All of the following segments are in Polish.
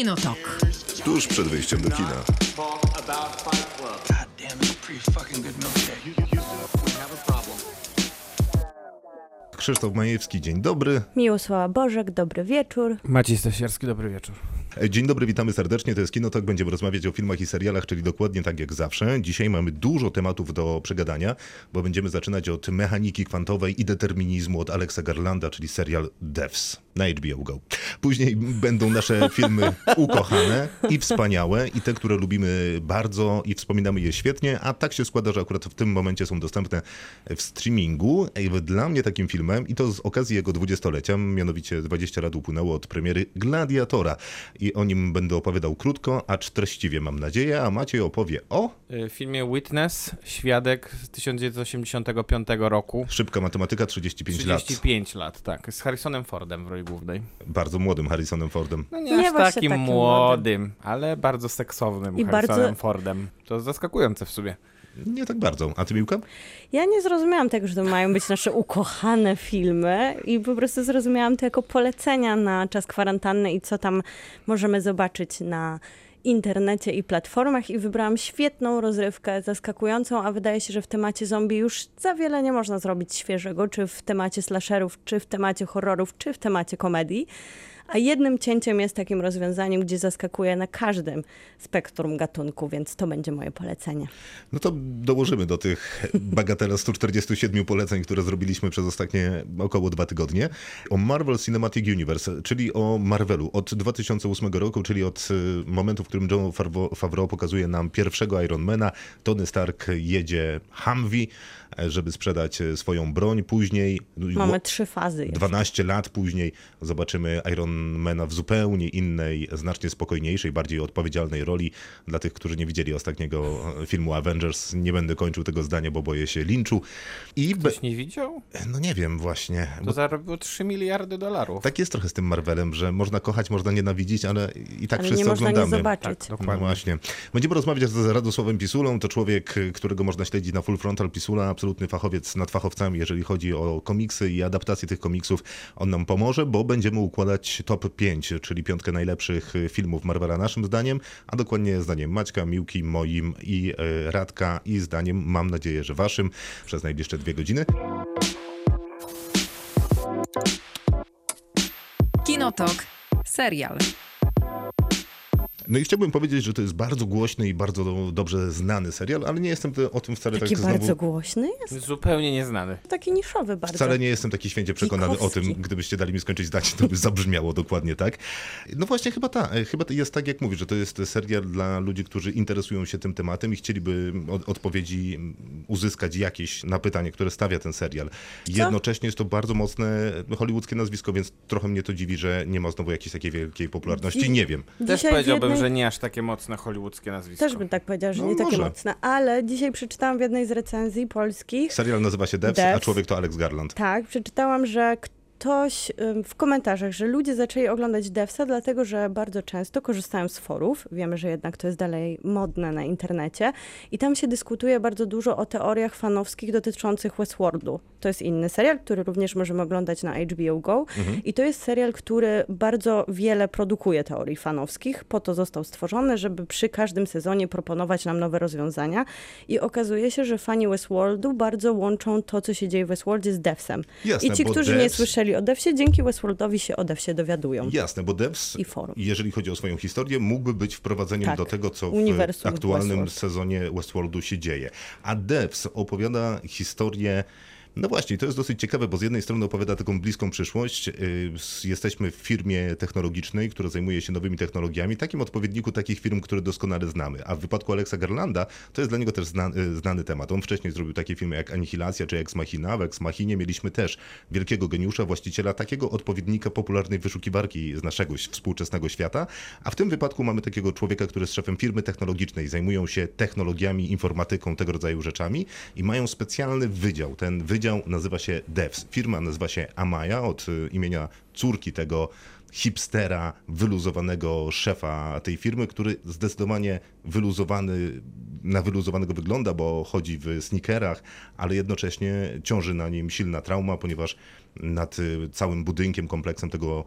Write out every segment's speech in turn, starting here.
Kinotok. Tuż przed wyjściem do kina. Krzysztof Majewski, dzień dobry. Miłosława Bożek, dobry wieczór. Maciej Stasierski, dobry wieczór. E, Dzień dobry, witamy serdecznie. To jest Kinotok. Będziemy rozmawiać o filmach i serialach, czyli dokładnie tak jak zawsze. Dzisiaj mamy dużo tematów do przegadania, bo będziemy zaczynać od mechaniki kwantowej i determinizmu od Alexa Garlanda, czyli serial Devs na HBO Go. Później będą nasze filmy ukochane i wspaniałe i te, które lubimy bardzo i wspominamy je świetnie, a tak się składa, że akurat w tym momencie są dostępne w streamingu. I Dla mnie takim filmem, i to z okazji jego dwudziestolecia, mianowicie 20 lat upłynęło od premiery Gladiatora i o nim będę opowiadał krótko, acz treściwie mam nadzieję, a Maciej opowie o Y, W filmie Witness, Świadek z 1985 roku. szybka matematyka 35 lat. 35 lat, tak. Z Harrisonem Fordem w roli głównej. Bardzo młodym Harrisonem Fordem. No nie, Nie aż takim takim młodym, ale bardzo seksownym I Harrisonem bardzo- Fordem. To zaskakujące w sobie. Nie tak bardzo. A ty, Miłka? Ja nie zrozumiałam tego, że to mają być nasze ukochane filmy i po prostu zrozumiałam to jako polecenia na czas kwarantanny i co tam możemy zobaczyć na internecie i platformach i wybrałam świetną rozrywkę, zaskakującą, a wydaje się, że w temacie zombie już za wiele nie można zrobić świeżego, czy w temacie slasherów, czy w temacie horrorów, czy w temacie komedii. A jednym cięciem jest takim rozwiązaniem, gdzie zaskakuje na każdym spektrum gatunku, więc to będzie moje polecenie. No to dołożymy do tych bagatela 147 poleceń, które zrobiliśmy przez ostatnie około dwa tygodnie. O Marvel Cinematic Universe, czyli o Marvelu od 2008 roku, czyli od y, momentu, w którym John Favreau- pokazuje nam pierwszego Ironmana. Tony Stark jedzie Humvee, żeby sprzedać e, swoją broń. Później Mamy trzy fazy. jeszcze. 12 lat później zobaczymy Ironmana w zupełnie innej, znacznie spokojniejszej, bardziej odpowiedzialnej roli. Dla tych, którzy nie widzieli ostatniego e, filmu Avengers, nie będę kończył tego zdania, bo boję się linczu. I. Ktoś nie widział? no nie wiem właśnie. To Bo zarobiło 3 miliardy dolarów. tak jest trochę z tym Marvelem, że można kochać, można nienawidzić, ale i tak Ale wszyscy nie można nie oglądamy. zobaczyć. Tak, No dokładnie. właśnie. Będziemy rozmawiać z Radosławem Pisulą. To człowiek, którego można śledzić na Full Frontal Pisula, absolutny fachowiec nad fachowcami, jeżeli chodzi o komiksy i adaptacje tych komiksów. On nam pomoże, bo będziemy układać top 5, czyli piątkę najlepszych y, filmów Marvela naszym zdaniem, a dokładnie zdaniem Maćka, Miłki, moim i y, Radka i zdaniem, mam nadzieję, że waszym, przez najbliższe dwie godziny. Kinotok. Serial. No i chciałbym powiedzieć, że to jest bardzo głośny i bardzo dobrze znany serial, ale nie jestem ty- o tym wcale Taki tak bardzo znowu... głośny jest. Zupełnie nieznany. Taki niszowy bardzo. Wcale nie jestem taki święcie przekonany o tym, Kikowski. gdybyście dali mi skończyć zdanie, to by zabrzmiało dokładnie tak. No właśnie chyba tak, chyba jest tak jak mówisz, że to jest serial dla ludzi, którzy interesują się tym tematem i chcieliby od, odpowiedzi uzyskać jakieś na pytanie, które stawia ten serial. Jednocześnie jest to bardzo mocne hollywoodzkie nazwisko, więc trochę mnie to dziwi, że nie ma znowu jakiejś takiej wielkiej popularności. Dzi- Nie wiem. Też powiedziałbym, że nie aż takie mocne hollywoodzkie nazwisko. Też bym tak powiedziała, że No nie takie może. mocne, ale dzisiaj przeczytałam w jednej z recenzji polskich, Serial nazywa się Devs, a Devs. człowiek to Alex Garland. tak, przeczytałam, że ktoś w komentarzach, że ludzie zaczęli oglądać Devsa, dlatego że bardzo często korzystają z forów. Wiemy, że jednak to jest dalej modne na internecie. I tam się dyskutuje bardzo dużo o teoriach fanowskich dotyczących Westworldu. To jest inny serial, który również możemy oglądać na HBO Go. I to jest serial, który bardzo wiele produkuje teorii fanowskich. Po to został stworzony, żeby przy każdym sezonie proponować nam nowe rozwiązania. I okazuje się, że fani Westworldu bardzo łączą to, co się dzieje w Westworldzie z Devsem. Jasne, I ci, którzy nie Devs- słyszeli o Devsie, dzięki Westworldowi się o Devsie dowiadują. Jasne, bo Devs, I forum. jeżeli chodzi o swoją historię, mógłby być wprowadzeniem Tak, do tego, co w uniwersum aktualnym Westworld. sezonie Westworldu się dzieje. A Devs opowiada historię. No właśnie, to jest dosyć ciekawe, bo z jednej strony opowiada taką bliską przyszłość. S- Jesteśmy w firmie technologicznej, która zajmuje się nowymi technologiami, takim odpowiedniku takich firm, które doskonale znamy. A w wypadku Alexa Garlanda to jest dla niego też zna, yy, znany temat. On wcześniej zrobił takie filmy jak Anihilacja czy Ex Machina. W Ex Machinie mieliśmy też wielkiego geniusza, właściciela takiego odpowiednika popularnej wyszukiwarki z naszego współczesnego świata. A w tym wypadku mamy takiego człowieka, który jest szefem firmy technologicznej, zajmują się technologiami, informatyką, tego rodzaju rzeczami i mają specjalny wydział. Ten wydział nazywa się Devs. Firma nazywa się Amaya od y, imienia córki tego hipstera, wyluzowanego szefa tej firmy, który zdecydowanie wyluzowany, na wyluzowanego wygląda, bo chodzi w sneakerach, ale jednocześnie ciąży na nim silna trauma, ponieważ nad y, całym budynkiem, kompleksem tego,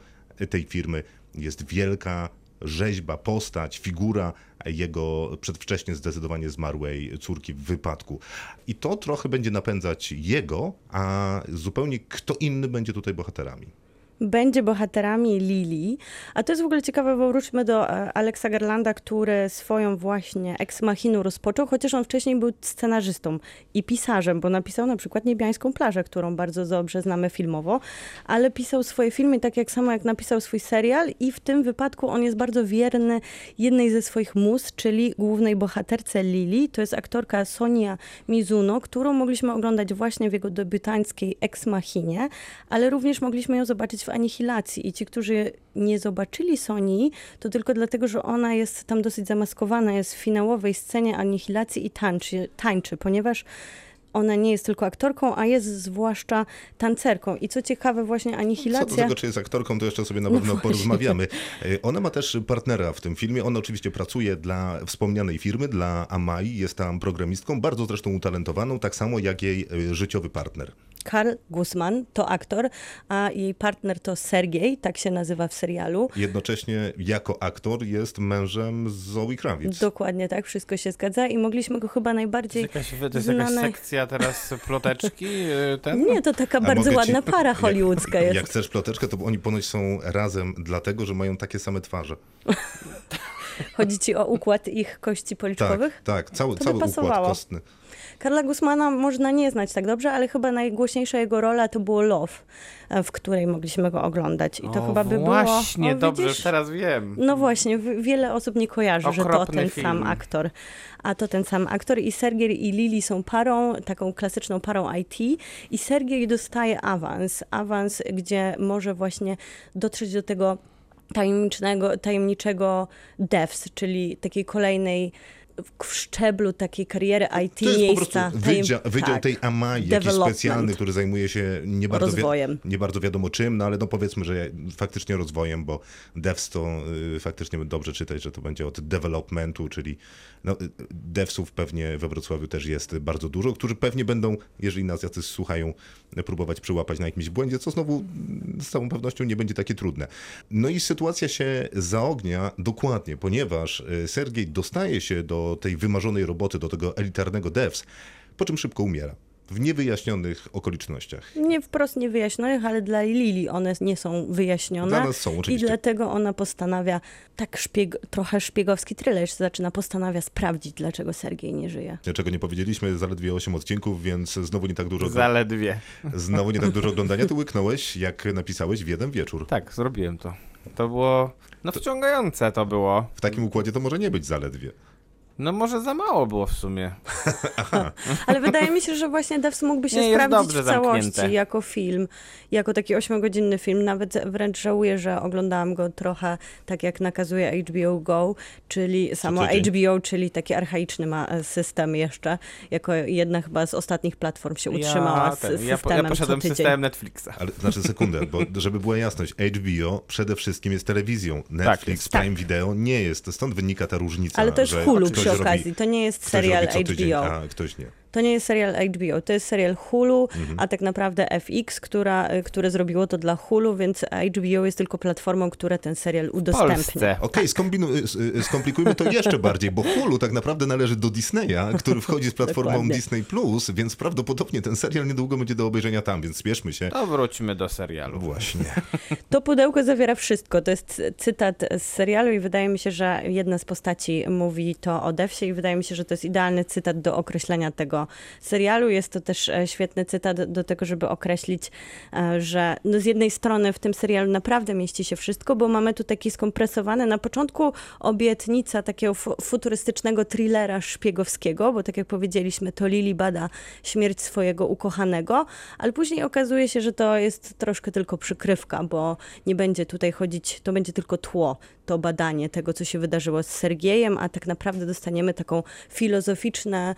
tej firmy jest wielka rzeźba, postać, figura jego przedwcześnie zdecydowanie zmarłej córki w wypadku. I to trochę będzie napędzać jego, a zupełnie kto inny będzie tutaj bohaterami. Będzie bohaterami Lili. A to jest w ogóle ciekawe, bo wróćmy do e, Alexa Garlanda, który swoją właśnie Ex Machinę rozpoczął, chociaż on wcześniej był scenarzystą i pisarzem, bo napisał na przykład Niebiańską plażę, którą bardzo dobrze znamy filmowo, ale pisał swoje filmy tak jak samo jak napisał swój serial i w tym wypadku on jest bardzo wierny jednej ze swoich mus, czyli głównej bohaterce Lili. To jest aktorka Sonia Mizuno, którą mogliśmy oglądać właśnie w jego debiutanckiej Ex Machinie, ale również mogliśmy ją zobaczyć w Anihilacji. I ci, którzy nie zobaczyli Sonii, to tylko dlatego, że ona jest tam dosyć zamaskowana, jest w finałowej scenie Anihilacji i tańczy, tańczy ponieważ ona nie jest tylko aktorką, a jest zwłaszcza tancerką. I co ciekawe, właśnie Co do Anihilacja... tego, czy jest aktorką, to jeszcze sobie na No pewno właśnie. porozmawiamy. E, Ona ma też partnera w tym filmie. Ona oczywiście pracuje dla wspomnianej firmy, dla Amai. Jest tam programistką, bardzo zresztą utalentowaną, tak samo jak jej e, życiowy partner. Karl Guzman to aktor, a jej partner to Sergiej, tak się nazywa w serialu. Jednocześnie jako aktor jest mężem Zoe Krawiec. Dokładnie tak, wszystko się zgadza i mogliśmy go chyba To najbardziej jest jakaś, to jest jakaś znane- sekcja teraz ploteczki? y, Ten? Nie, to taka A bardzo mogę ci- ładna para hollywoodzka jest. Jak chcesz ploteczkę, to oni ponoć są razem dlatego, że mają takie same twarze. Chodzi ci o układ ich kości policzkowych? Tak, tak, cały, To cały układ pasowało. kostny. Karla Guzmana można nie znać tak dobrze, ale chyba najgłośniejsza jego rola to było Love, e, w której mogliśmy go oglądać. I to o, chyba by było... Właśnie, dobrze, widzisz? teraz wiem. No właśnie, wiele osób nie kojarzy, że to Okropny ten film. sam aktor. A to ten sam aktor i Sergiej i Lili są parą, taką klasyczną parą IT i Sergiej dostaje awans. Awans, gdzie może właśnie dotrzeć do tego tajemniczego, tajemniczego devs, czyli takiej kolejnej w szczeblu takiej kariery IT To jest po miejsca. tajem- wydział, wydział tak. tej AMAI, jakiś specjalny, który zajmuje się nie bardzo, Rozwojem. nie bardzo wiadomo czym, no ale no powiedzmy, że faktycznie rozwojem, bo devs to y, faktycznie dobrze czytać, że to będzie od developmentu, czyli no, y, devsów pewnie we Wrocławiu też jest bardzo dużo, którzy pewnie będą, jeżeli nas jacyś słuchają, próbować przyłapać na jakimś błędzie, co znowu mm, z całą pewnością nie będzie takie trudne. No i sytuacja się zaognia dokładnie, ponieważ y, Sergiej dostaje się do tej wymarzonej roboty, do tego elitarnego devs, po czym szybko umiera. W niewyjaśnionych okolicznościach. Nie wprost niewyjaśnionych, ale dla Lili one nie są wyjaśnione. Dla nas są, I oczywiście. dlatego ona postanawia, tak szpieg, trochę szpiegowski thriller się zaczyna, postanawia sprawdzić, dlaczego Sergiej nie żyje. Czego nie powiedzieliśmy, zaledwie 8 odcinków, więc znowu nie tak dużo, Zaledwie. znowu nie tak dużo oglądania. Ty łyknąłeś, jak napisałeś w jeden wieczór. Tak, zrobiłem to. To było, no wciągające to było. W takim układzie to może nie być zaledwie. No może za mało było w sumie. Ale wydaje mi się, że właśnie Devs mógłby się Nie, sprawdzić w całości zamknięte. jako film, jako taki ośmiogodzinny film. Nawet wręcz żałuję, że oglądałam go trochę tak, jak nakazuje HBO Go, czyli samo. HBO, czyli taki archaiczny ma e, system jeszcze, jako jedna chyba z ostatnich platform się utrzymała ja, z ten, ja, systemem po, ja poszedłem systemem Netflixa. Ale znaczy sekundę, bo żeby była jasność, HBO przede wszystkim jest telewizją. Netflix, jest. Prime Tak. Video nie jest. Stąd wynika ta różnica. Ale to jest że Hulu przy robi- okazji, to nie jest serial robi co tydzień, HBO. a ktoś nie. To nie jest serial HBO, to jest serial Hulu, Mhm. a tak naprawdę FX, która, y, które zrobiło to dla Hulu, więc HBO jest tylko platformą, która ten serial udostępnia. Polsce. Okej, skombinu- s- y, skomplikujmy to jeszcze bardziej, bo Hulu tak naprawdę należy do Disneya, który wchodzi z platformą. Disney+, Plus, więc prawdopodobnie ten serial niedługo będzie do obejrzenia tam, więc spieszmy się. To wróćmy do serialu. Właśnie. To pudełko zawiera wszystko. To jest cytat z serialu i wydaje mi się, że jedna z postaci mówi to o Devsie i wydaje mi się, że to jest idealny cytat do określenia tego serialu. Jest to też e, świetny cytat do tego, żeby określić, e, że no z jednej strony w tym serialu naprawdę mieści się wszystko, bo mamy tu taki skompresowany na początku obietnica takiego fu- futurystycznego thrillera szpiegowskiego, bo tak jak powiedzieliśmy, to Lili bada śmierć swojego ukochanego, ale później okazuje się, że to jest troszkę tylko przykrywka, bo nie będzie tutaj chodzić, to będzie tylko tło, to badanie tego, co się wydarzyło z Sergiejem, a tak naprawdę dostaniemy taką filozoficzne,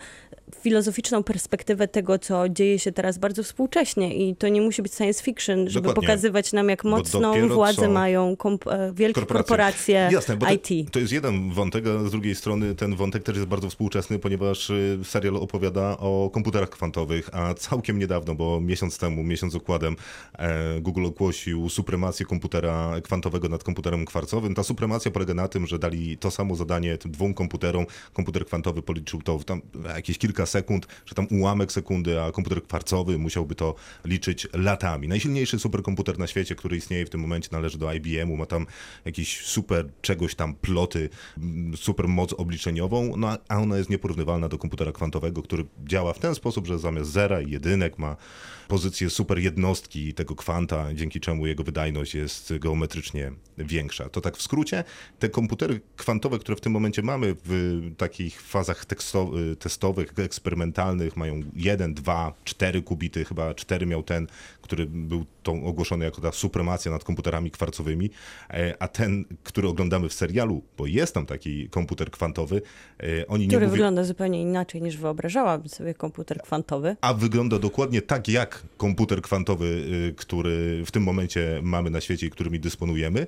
filozoficzną perspektywę tego, co dzieje się teraz bardzo współcześnie i to nie musi być science fiction, żeby Dokładnie. pokazywać nam, jak mocną władzę mają e, wielkie korporacje, Jasne, bo to, IT. to jest jeden wątek, a z drugiej strony ten wątek też jest bardzo współczesny, ponieważ y, serial opowiada o komputerach kwantowych, a całkiem niedawno, bo miesiąc temu, miesiąc okładem, e, Google ogłosił supremację komputera kwantowego nad komputerem kwarcowym. Ta supremacja polega na tym, że dali to samo zadanie tym dwóm komputerom. Komputer kwantowy policzył to w tam jakieś kilka sekund, czy tam ułamek sekundy, a komputer kwarcowy musiałby to liczyć latami. Najsilniejszy superkomputer na świecie, który istnieje w tym momencie, należy do IBM-u, ma tam jakiś super czegoś tam ploty, mm, super moc obliczeniową, no a ona jest nieporównywalna do komputera kwantowego, który działa w ten sposób, że zamiast zera i jedynek ma pozycję super jednostki tego kwanta, dzięki czemu jego wydajność jest geometrycznie większa. To tak w skrócie, te komputery kwantowe, które w tym momencie mamy w takich fazach testowych, eksperymentalnych, mają 1, 2, 4 kubity, chyba 4 miał ten, który był tą ogłoszony jako ta supremacja nad komputerami kwarcowymi, e, a ten, który oglądamy w serialu, bo jest tam taki komputer kwantowy, e, oni nie Który mówią, wygląda zupełnie inaczej niż wyobrażałabym sobie komputer kwantowy. a wygląda dokładnie tak jak komputer kwantowy, y, który w tym momencie mamy na świecie i którymi dysponujemy.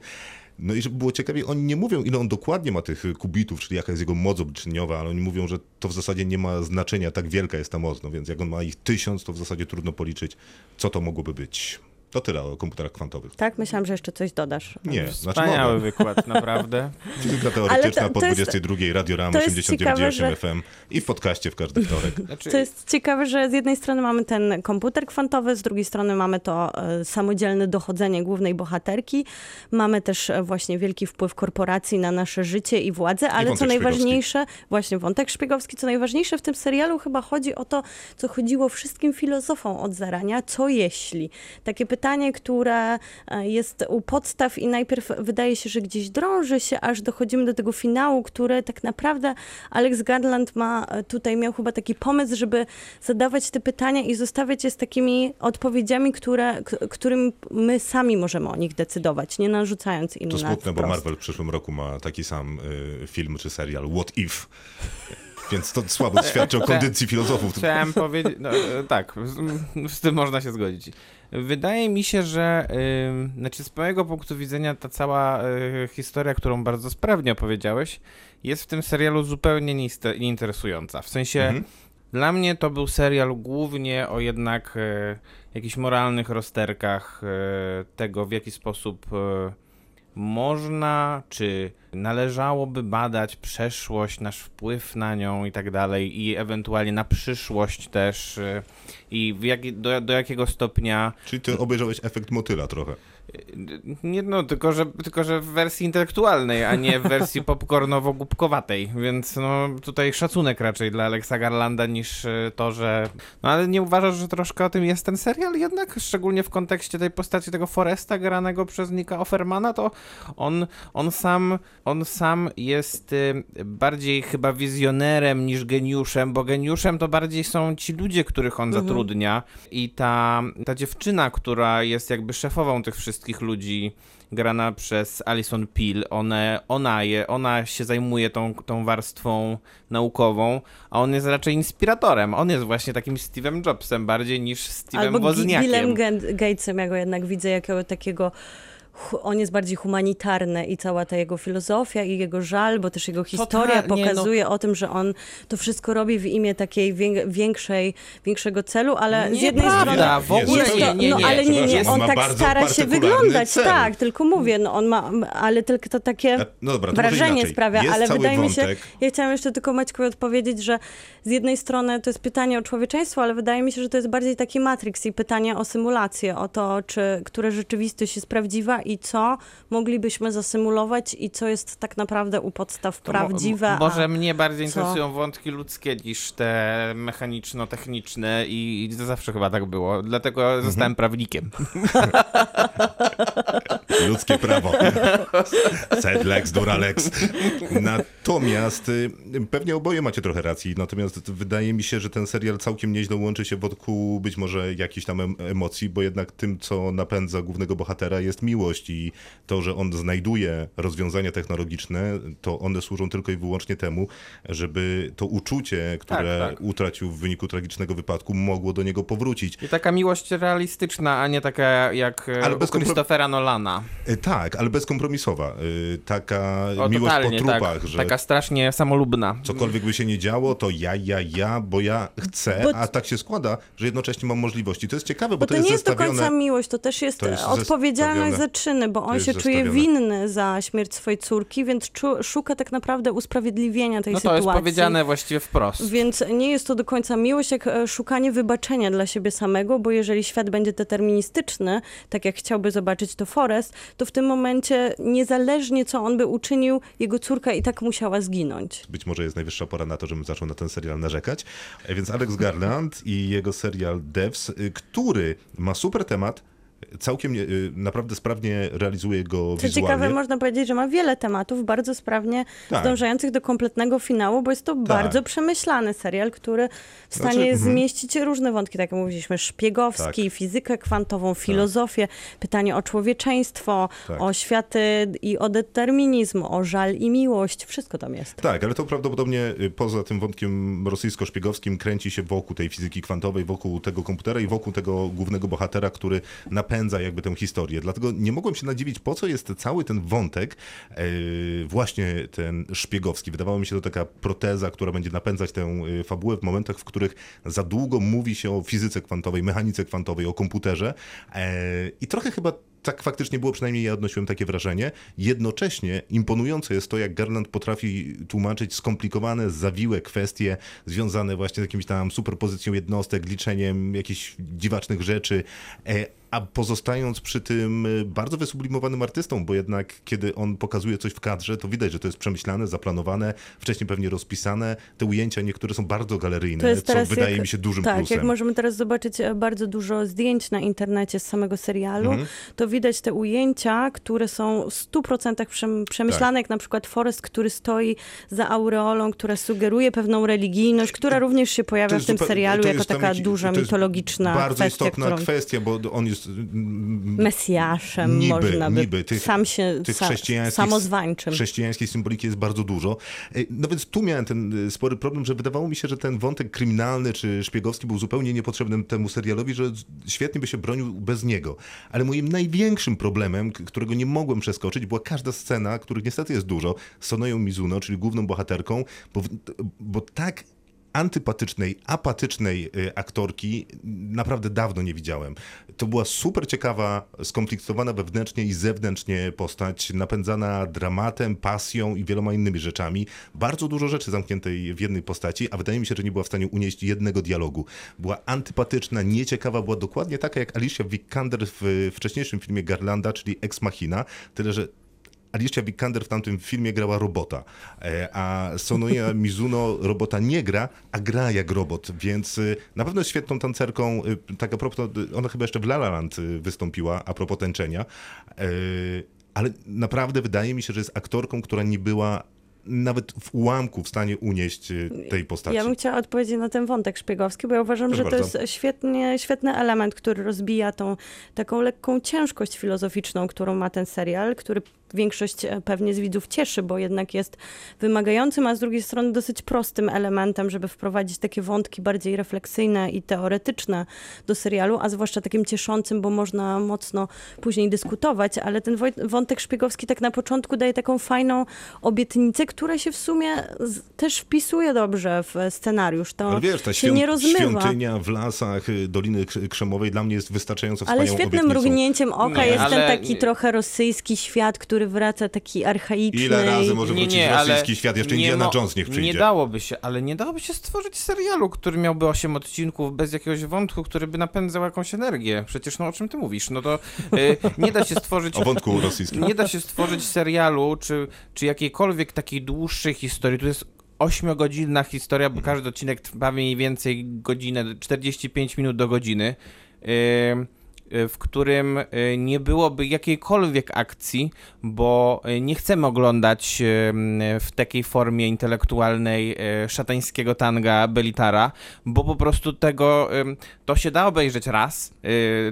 No i żeby było ciekawie, oni nie mówią, ile on dokładnie ma tych kubitów, czyli jaka jest jego moc obliczeniowa, ale oni mówią, że to w zasadzie nie ma znaczenia, tak wielka jest ta moc, no więc jak on ma ich tysiąc, to w zasadzie trudno policzyć, co to mogłoby być. To tyle o komputerach kwantowych. Tak, myślałam, że jeszcze coś dodasz. Nie, znaczy Wspaniały mogę. wykład, naprawdę. Fizyka teoretyczna Ale to- po to jest- 22 Radio Ram to jest 89,8 ciekawe, że- FM i w podcaście w każdy wtorek. Znaczy, To jest ciekawe, że z jednej strony mamy ten komputer kwantowy, z drugiej strony mamy to e, samodzielne dochodzenie głównej bohaterki. Mamy też e, właśnie wielki wpływ korporacji na nasze życie i władzę, ale co wątek najważniejsze, właśnie wątek szpiegowski, co najważniejsze w tym serialu chyba chodzi o to, co chodziło wszystkim filozofom od zarania, co jeśli? Takie pytanie, które e, jest u podstaw i najpierw wydaje się, że gdzieś drąży się, aż dochodzimy do tego finału, który tak naprawdę Alex Garland ma e, tutaj, miał chyba taki pomysł, żeby zadawać te pytania i zostawiać je z takimi odpowiedziami, które, którym my sami możemy o nich decydować, nie narzucając im To smutne, bo. Marvel w przyszłym roku ma taki sam y, film czy serial What If. Więc to słabo świadczy o kondycji filozofów. Chciałem powiedzieć, no, e, tak, z, z tym można się zgodzić. Wydaje mi się, że y, znaczy z mojego punktu widzenia ta cała y, historia, którą bardzo sprawnie opowiedziałeś, jest w tym serialu zupełnie nieinteresująca. W sensie Mhm. dla mnie to był serial głównie o jednak e, jakichś moralnych rozterkach e, tego, w jaki sposób e, można, czy należałoby badać przeszłość, nasz wpływ na nią i tak dalej, i ewentualnie na przyszłość też, e, i w jaki, do, do jakiego stopnia. Czyli ty obejrzałeś efekt motyla trochę. Nie, no, tylko że, tylko że w wersji intelektualnej, a nie w wersji popcornowo-głupkowatej, więc no tutaj szacunek raczej dla Alexa Garlanda niż e, to, że... No ale nie uważasz, że troszkę o tym jest ten serial jednak? Szczególnie w kontekście tej postaci tego Foresta granego przez Nika Offermana, to on, on sam on sam jest y, bardziej chyba wizjonerem niż geniuszem, bo geniuszem to bardziej są ci ludzie, których on zatrudnia i ta, ta dziewczyna, która jest jakby szefową tych wszystkich ludzi, grana przez Alison Peel, one, ona, je, ona się zajmuje tą, tą warstwą naukową, a on jest raczej inspiratorem. On jest właśnie takim Steve'em Jobsem bardziej niż Steve'em Albo Wozniakiem. Billem Ga- Gatesem, ja go jednak widzę jako takiego on jest bardziej humanitarny i cała ta jego filozofia i jego żal, bo też jego historia Totalnie, no. pokazuje o tym, że on to wszystko robi w imię takiej wię- większej, większego celu, ale z jednej Nieprawda, strony... w ogóle jest nie, to, nie, no nie. ale nie, nie, on ma tak stara się wyglądać, cel. tak, tylko mówię, no on ma, ale tylko to takie No dobra, to wrażenie sprawia, Jest ale wydaje mi się, wątek. ja chciałam jeszcze tylko Maćkowi odpowiedzieć, że z jednej strony to jest pytanie o człowieczeństwo, ale wydaje mi się, że to jest bardziej taki Matrix i pytanie o symulację, o to, czy, która rzeczywistość jest prawdziwa i co moglibyśmy zasymulować i co jest tak naprawdę u podstaw To mo- prawdziwe. m- Może a... mnie bardziej co? interesują wątki ludzkie niż te mechaniczno-techniczne i, i to zawsze chyba tak było. Dlatego Mhm. zostałem prawnikiem. Ludzkie prawo. Sed lex, dura lex. Natomiast y, pewnie oboje macie trochę racji, natomiast wydaje mi się, że ten serial całkiem nieźle łączy się wokół być może jakichś tam em- emocji, bo jednak tym, co napędza głównego bohatera jest miłość i to, że on znajduje rozwiązania technologiczne, to one służą tylko i wyłącznie temu, żeby to uczucie, które Tak, tak. utracił w wyniku tragicznego wypadku, mogło do niego powrócić. I taka miłość realistyczna, a nie taka jak e, Ale u bez kompro- Christophera Nolana. E, Tak, ale bezkompromisowa. E, Taka O, miłość po totalnie, trupach, tak. że Taka strasznie samolubna. cokolwiek by się nie działo, to ja, ja, ja, bo ja chcę, Bo- a tak się składa, że jednocześnie mam możliwości. To jest ciekawe, bo, Bo to, jest nie jest do zestawione... końca miłość, to też jest, To jest odpowiedzialność zestawione. za czyny, bo To on się czuje winny za śmierć swojej córki, więc czu, szuka tak naprawdę usprawiedliwienia tej No to sytuacji. jest powiedziane właściwie wprost. Więc nie jest to do końca miłość, jak e, szukanie wybaczenia dla siebie samego, bo jeżeli świat będzie deterministyczny, tak jak chciałby zobaczyć to Forrest, to w tym momencie niezależnie co on by uczynił, jego córka i tak musiała zginąć. Być może jest najwyższa pora na to, żebym zaczął na ten serial narzekać. E, Więc Alex Garland i jego serial Devs, y, który ma super temat, całkiem y, naprawdę sprawnie realizuje go Co wizualnie. ciekawe, można powiedzieć, że ma wiele tematów bardzo sprawnie Tak. zdążających do kompletnego finału, bo jest to bardzo przemyślany serial, który w stanie Znaczy, jest mhm. zmieścić różne wątki, tak jak mówiliśmy, szpiegowski, Tak. fizykę kwantową, filozofię, pytanie o człowieczeństwo, Tak. o światy i o determinizm, o żal i miłość, wszystko tam jest. Tak, ale to prawdopodobnie y, poza tym wątkiem rosyjsko-szpiegowskim kręci się wokół tej fizyki kwantowej, wokół tego komputera i wokół tego głównego bohatera, który napędza jakby tę historię. Dlatego nie mogłem się nadziwić, po co jest cały ten wątek, e, właśnie ten szpiegowski. Wydawało mi się to taka proteza, która będzie napędzać tę y, fabułę w momentach, w których za długo mówi się o fizyce kwantowej, mechanice kwantowej, o komputerze e, i trochę chyba tak faktycznie było, przynajmniej ja odnosiłem takie wrażenie. Jednocześnie imponujące jest to, jak Garland potrafi tłumaczyć skomplikowane, zawiłe kwestie związane właśnie z jakimś tam superpozycją jednostek, liczeniem jakichś dziwacznych rzeczy, e, a pozostając przy tym e, bardzo wysublimowanym artystą, bo jednak kiedy on pokazuje coś w kadrze, to widać, że to jest przemyślane, zaplanowane, wcześniej pewnie rozpisane. Te ujęcia niektóre są bardzo galeryjne, co teraz wydaje jak, mi się dużym tak, plusem. jak możemy teraz zobaczyć e, bardzo dużo zdjęć na internecie z samego serialu, Mhm. to widać te ujęcia, które są w 100% przem- przemyślane, Tak. jak na przykład Forest, który stoi za aureolą, która sugeruje pewną religijność, która również się pojawia w tym serialu jako taka duża, mitologiczna Bardzo kwestia, istotna którą... kwestia, bo on jest mm, Mesjaszem Niby, można by, niby, tych- sam się, tych chrześcijańskich- samozwańczym. Chrześcijańskiej symboliki jest bardzo dużo. E, No więc tu miałem ten e, spory problem, że wydawało mi się, że ten wątek kryminalny czy szpiegowski był zupełnie niepotrzebny temu serialowi, że świetnie by się bronił bez niego. Ale moim największym problemem, którego nie mogłem przeskoczyć, była każda scena, których niestety jest dużo, z Sonoją Mizuno, czyli główną bohaterką, bo, bo tak antypatycznej, apatycznej y, aktorki naprawdę dawno nie widziałem. To była super ciekawa, skomplikowana wewnętrznie i zewnętrznie postać, napędzana dramatem, pasją i wieloma innymi rzeczami. Bardzo dużo rzeczy zamkniętej w jednej postaci, a wydaje mi się, że nie była w stanie unieść jednego dialogu. Była antypatyczna, nieciekawa, była dokładnie taka jak Alicia Vikander w wcześniejszym filmie Garlanda, czyli Ex Machina, tyle że Alicia Vikander w tamtym filmie grała robota, e, a Sonoya Mizuno robota nie gra, a gra jak robot, więc y, na pewno jest świetną tancerką. y, Tak a propos, y, ona chyba jeszcze w La La Land wystąpiła, a propos tańczenia, e, ale naprawdę wydaje mi się, że jest aktorką, która nie była nawet w ułamku w stanie unieść tej postaci. Ja bym chciała odpowiedzieć na ten wątek szpiegowski, bo ja uważam, Proszę że to bardzo. jest świetnie, świetny element, który rozbija tą taką lekką ciężkość filozoficzną, którą ma ten serial, który większość e, pewnie z widzów cieszy, bo jednak jest wymagającym, a z drugiej strony dosyć prostym elementem, żeby wprowadzić takie wątki bardziej refleksyjne i teoretyczne do serialu, a zwłaszcza takim cieszącym, bo można mocno później dyskutować, ale ten wątek szpiegowski tak na początku daje taką fajną obietnicę, która się w sumie też wpisuje dobrze w scenariusz. To Ale wiesz, ta się nie rozmywa. świątynia w lasach y, Doliny Krz- Krzemowej dla mnie jest wystarczająco Ale wspaniałą świetnym obietnicą. mrugnięciem oka Nie, jest ten ale- taki trochę rosyjski świat, który wraca taki archaiczny. Ile razy może Nie, wrócić nie, ale rosyjski świat? Jeszcze nie Indiana Jones niech przyjdzie. Nie dałoby się, ale nie dałoby się stworzyć serialu, który miałby 8 odcinków bez jakiegoś wątku, który by napędzał jakąś energię. Przecież no o czym ty mówisz? No to y, nie da się stworzyć... O wątku rosyjskim. Nie da się stworzyć serialu, czy, czy jakiejkolwiek takiej dłuższej historii. Tu jest ośmiogodzinna historia, bo każdy odcinek trwa mniej więcej godzinę, 45 minut do godziny, yy, w którym yy, nie byłoby jakiejkolwiek akcji, bo yy, nie chcemy oglądać w takiej formie intelektualnej szatańskiego tanga Belitara, bo po prostu tego, to się da obejrzeć raz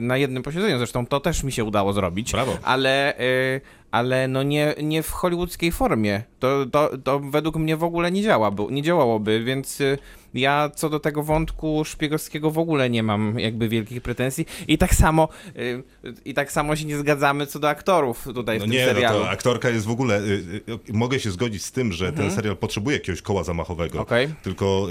na jednym posiedzeniu, zresztą to też mi się udało zrobić Brawo. ale, y, ale no nie, nie w hollywoodzkiej formie. To, to, to według mnie w ogóle nie działa, bo, nie działałoby, więc y, ja co do tego wątku szpiegowskiego w ogóle nie mam jakby wielkich pretensji i tak samo y, i tak samo się nie zgadzamy co do aktorów tutaj No w tym nie, no serialu. to aktorka jest w ogóle. Y, mogę się zgodzić z tym, że ten serial potrzebuje jakiegoś koła zamachowego. Mhm. Okej. Tylko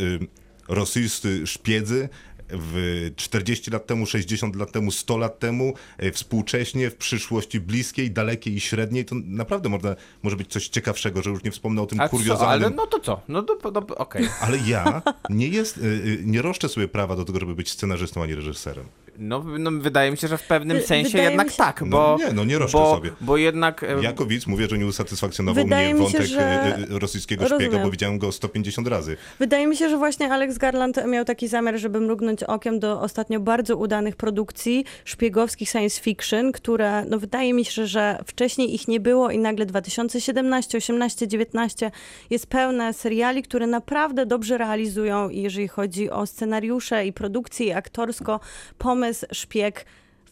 rosyjscy szpiedzy w 40 lat temu, 60 lat temu, 100 lat temu, y, współcześnie, w przyszłości bliskiej, dalekiej i średniej, to naprawdę można, może być coś ciekawszego, że już nie wspomnę o tym A co, kuriozalnym. ale no to co? No to, to okej. Ale ja nie, jest, y, y, nie roszczę sobie prawa do tego, żeby być scenarzystą, ani reżyserem. No, no wydaje mi się, że w pewnym sensie wydaje jednak się- tak, No bo... nie, no nie roszczę bo, sobie. Bo jednak... e, Jako widz mówię, że nie usatysfakcjonował Wydaje mnie mi się, wątek że- y, y, rosyjskiego szpiega, Rozumiem. bo widziałem go 150 razy. Wydaje mi się, że właśnie Alex Garland miał taki zamiar, żeby mrugnąć okiem do ostatnio bardzo udanych produkcji szpiegowskich science fiction, które, no wydaje mi się, że wcześniej ich nie było i nagle 2017, 18, 19 jest pełne seriali, które naprawdę dobrze realizują, jeżeli chodzi o scenariusze i produkcję i aktorsko, pomysł szpieg